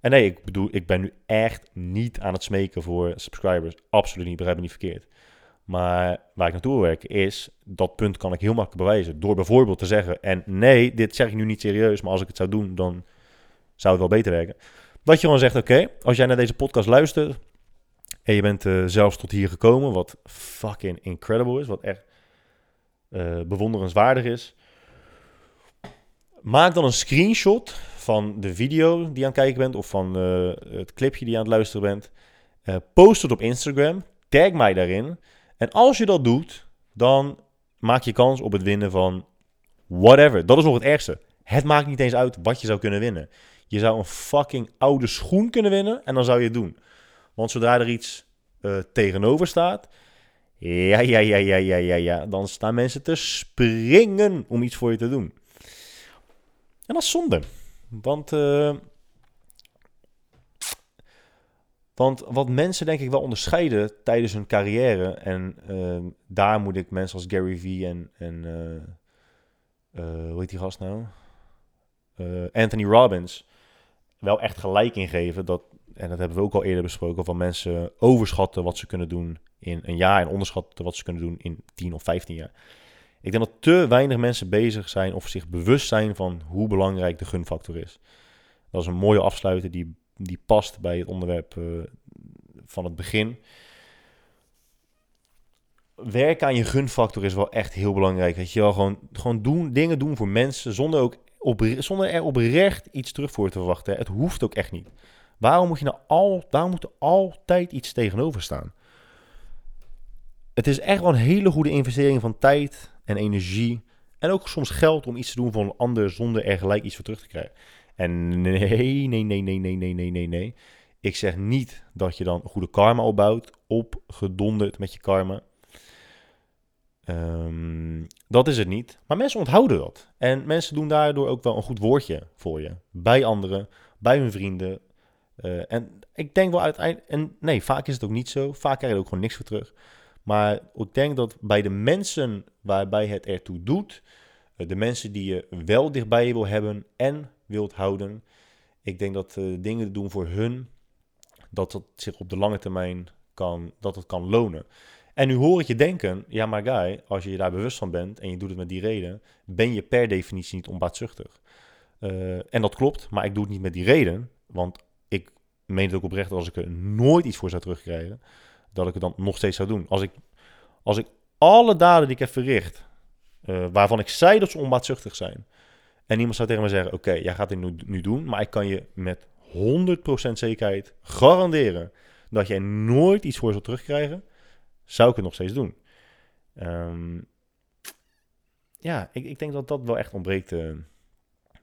En nee, ik bedoel, ik ben nu echt niet aan het smeken voor subscribers. Absoluut niet, begrijp me niet verkeerd. Maar waar ik naartoe werken is, dat punt kan ik heel makkelijk bewijzen. Door bijvoorbeeld te zeggen, en nee, dit zeg ik nu niet serieus, maar als ik het zou doen, dan zou het wel beter werken. Dat je gewoon zegt, oké, als jij naar deze podcast luistert en je bent uh, zelfs tot hier gekomen, wat fucking incredible is, wat echt uh, bewonderenswaardig is. Maak dan een screenshot van de video die je aan het kijken bent of van uh, het clipje die je aan het luisteren bent. post het op Instagram, tag mij daarin. En als je dat doet, dan maak je kans op het winnen van whatever. Dat is nog het ergste. Het maakt niet eens uit wat je zou kunnen winnen. Je zou een fucking oude schoen kunnen winnen en dan zou je het doen. Want zodra er iets uh, tegenover staat, ja, ja, ja, ja, ja, ja, ja, dan staan mensen te springen om iets voor je te doen. En dat is zonde. Want, uh, want wat mensen denk ik wel onderscheiden tijdens hun carrière, en uh, daar moet ik mensen als Gary Vee en, en hoe heet die gast nou? Anthony Robbins wel echt gelijk in geven. Dat, en dat hebben we ook al eerder besproken, van mensen overschatten wat ze kunnen doen in een jaar en onderschatten wat ze kunnen doen in 10 of 15 jaar. Ik denk dat te weinig mensen bezig zijn of zich bewust zijn van hoe belangrijk de gunfactor is. Dat is een mooie afsluiter die, die past bij het onderwerp uh, van het begin. Werken aan je gunfactor is wel echt heel belangrijk. Dat je wel gewoon, gewoon doen, dingen doen voor mensen zonder ook op, zonder er oprecht iets terug voor te verwachten. Het hoeft ook echt niet. Waarom moet, je nou al, waarom moet er altijd iets tegenover staan? Het is echt wel een hele goede investering van tijd en energie. En ook soms geld om iets te doen voor een ander zonder er gelijk iets voor terug te krijgen. En nee, nee, nee, nee, nee, nee, nee, nee, nee. Ik zeg niet dat je dan goede karma opbouwt, opgedonderd met je karma. Um, dat is het niet. Maar mensen onthouden dat. En mensen doen daardoor ook wel een goed woordje voor je. Bij anderen, bij hun vrienden. Uh, en ik denk wel uiteindelijk... En nee, vaak is het ook niet zo. Vaak krijg je er ook gewoon niks voor terug. Maar ik denk dat bij de mensen waarbij het ertoe doet... Uh, de mensen die je wel dichtbij je wil hebben en wilt houden... Ik denk dat uh, dingen doen voor hun... Dat dat zich op de lange termijn kan, dat het kan lonen. En nu hoor ik je denken, ja maar guy, als je je daar bewust van bent en je doet het met die reden, ben je per definitie niet onbaatzuchtig. Uh, en dat klopt, maar ik doe het niet met die reden, want ik meen het ook oprecht als ik er nooit iets voor zou terugkrijgen, dat ik het dan nog steeds zou doen. Als ik, als ik alle daden die ik heb verricht, uh, waarvan ik zei dat ze onbaatzuchtig zijn, en iemand zou tegen me zeggen, oké, jij gaat dit nu, doen, maar ik kan je met 100% zekerheid garanderen dat jij nooit iets voor zou terugkrijgen zou ik het nog steeds doen. Um, ja, ik, ik denk dat dat wel echt ontbreekt uh,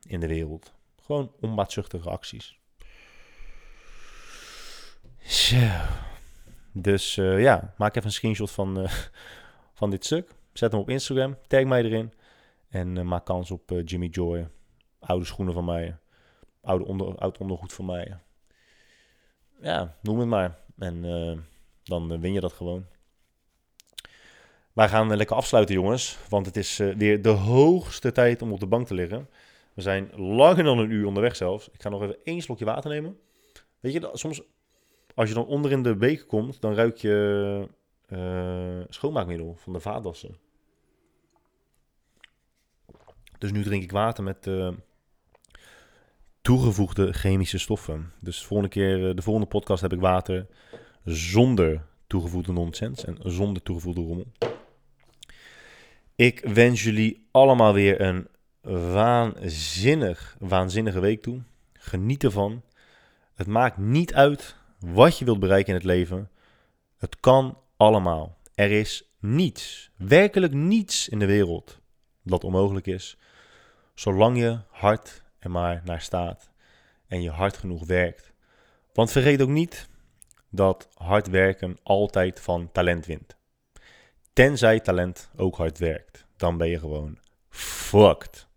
in de wereld. Gewoon onbaatzuchtige acties. Zo. Dus uh, ja, maak even een screenshot van, uh, van dit stuk. Zet hem op Instagram. Tag mij erin. En maak kans op Jimmy Joy. Oude schoenen van mij. Oude onder, oud ondergoed van mij. Ja, noem het maar. En dan win je dat gewoon. Wij gaan lekker afsluiten, jongens. Want het is weer de hoogste tijd om op de bank te liggen. We zijn langer dan een uur onderweg zelfs. Ik ga nog even één slokje water nemen. Weet je, soms als je dan onder in de beek komt, dan ruik je schoonmaakmiddel van de vaatwassen. Dus nu drink ik water met uh, toegevoegde chemische stoffen. Dus de volgende keer, de volgende podcast heb ik water zonder toegevoegde nonsens en zonder toegevoegde rommel. Ik wens jullie allemaal weer een waanzinnig, waanzinnige week toe. Geniet ervan. Het maakt niet uit wat je wilt bereiken in het leven. Het kan allemaal. Er is niets, werkelijk niets in de wereld dat onmogelijk is. Zolang je hard er maar naar staat en je hard genoeg werkt. Want vergeet ook niet dat hard werken altijd van talent wint. Tenzij talent ook hard werkt. Dan ben je gewoon fucked.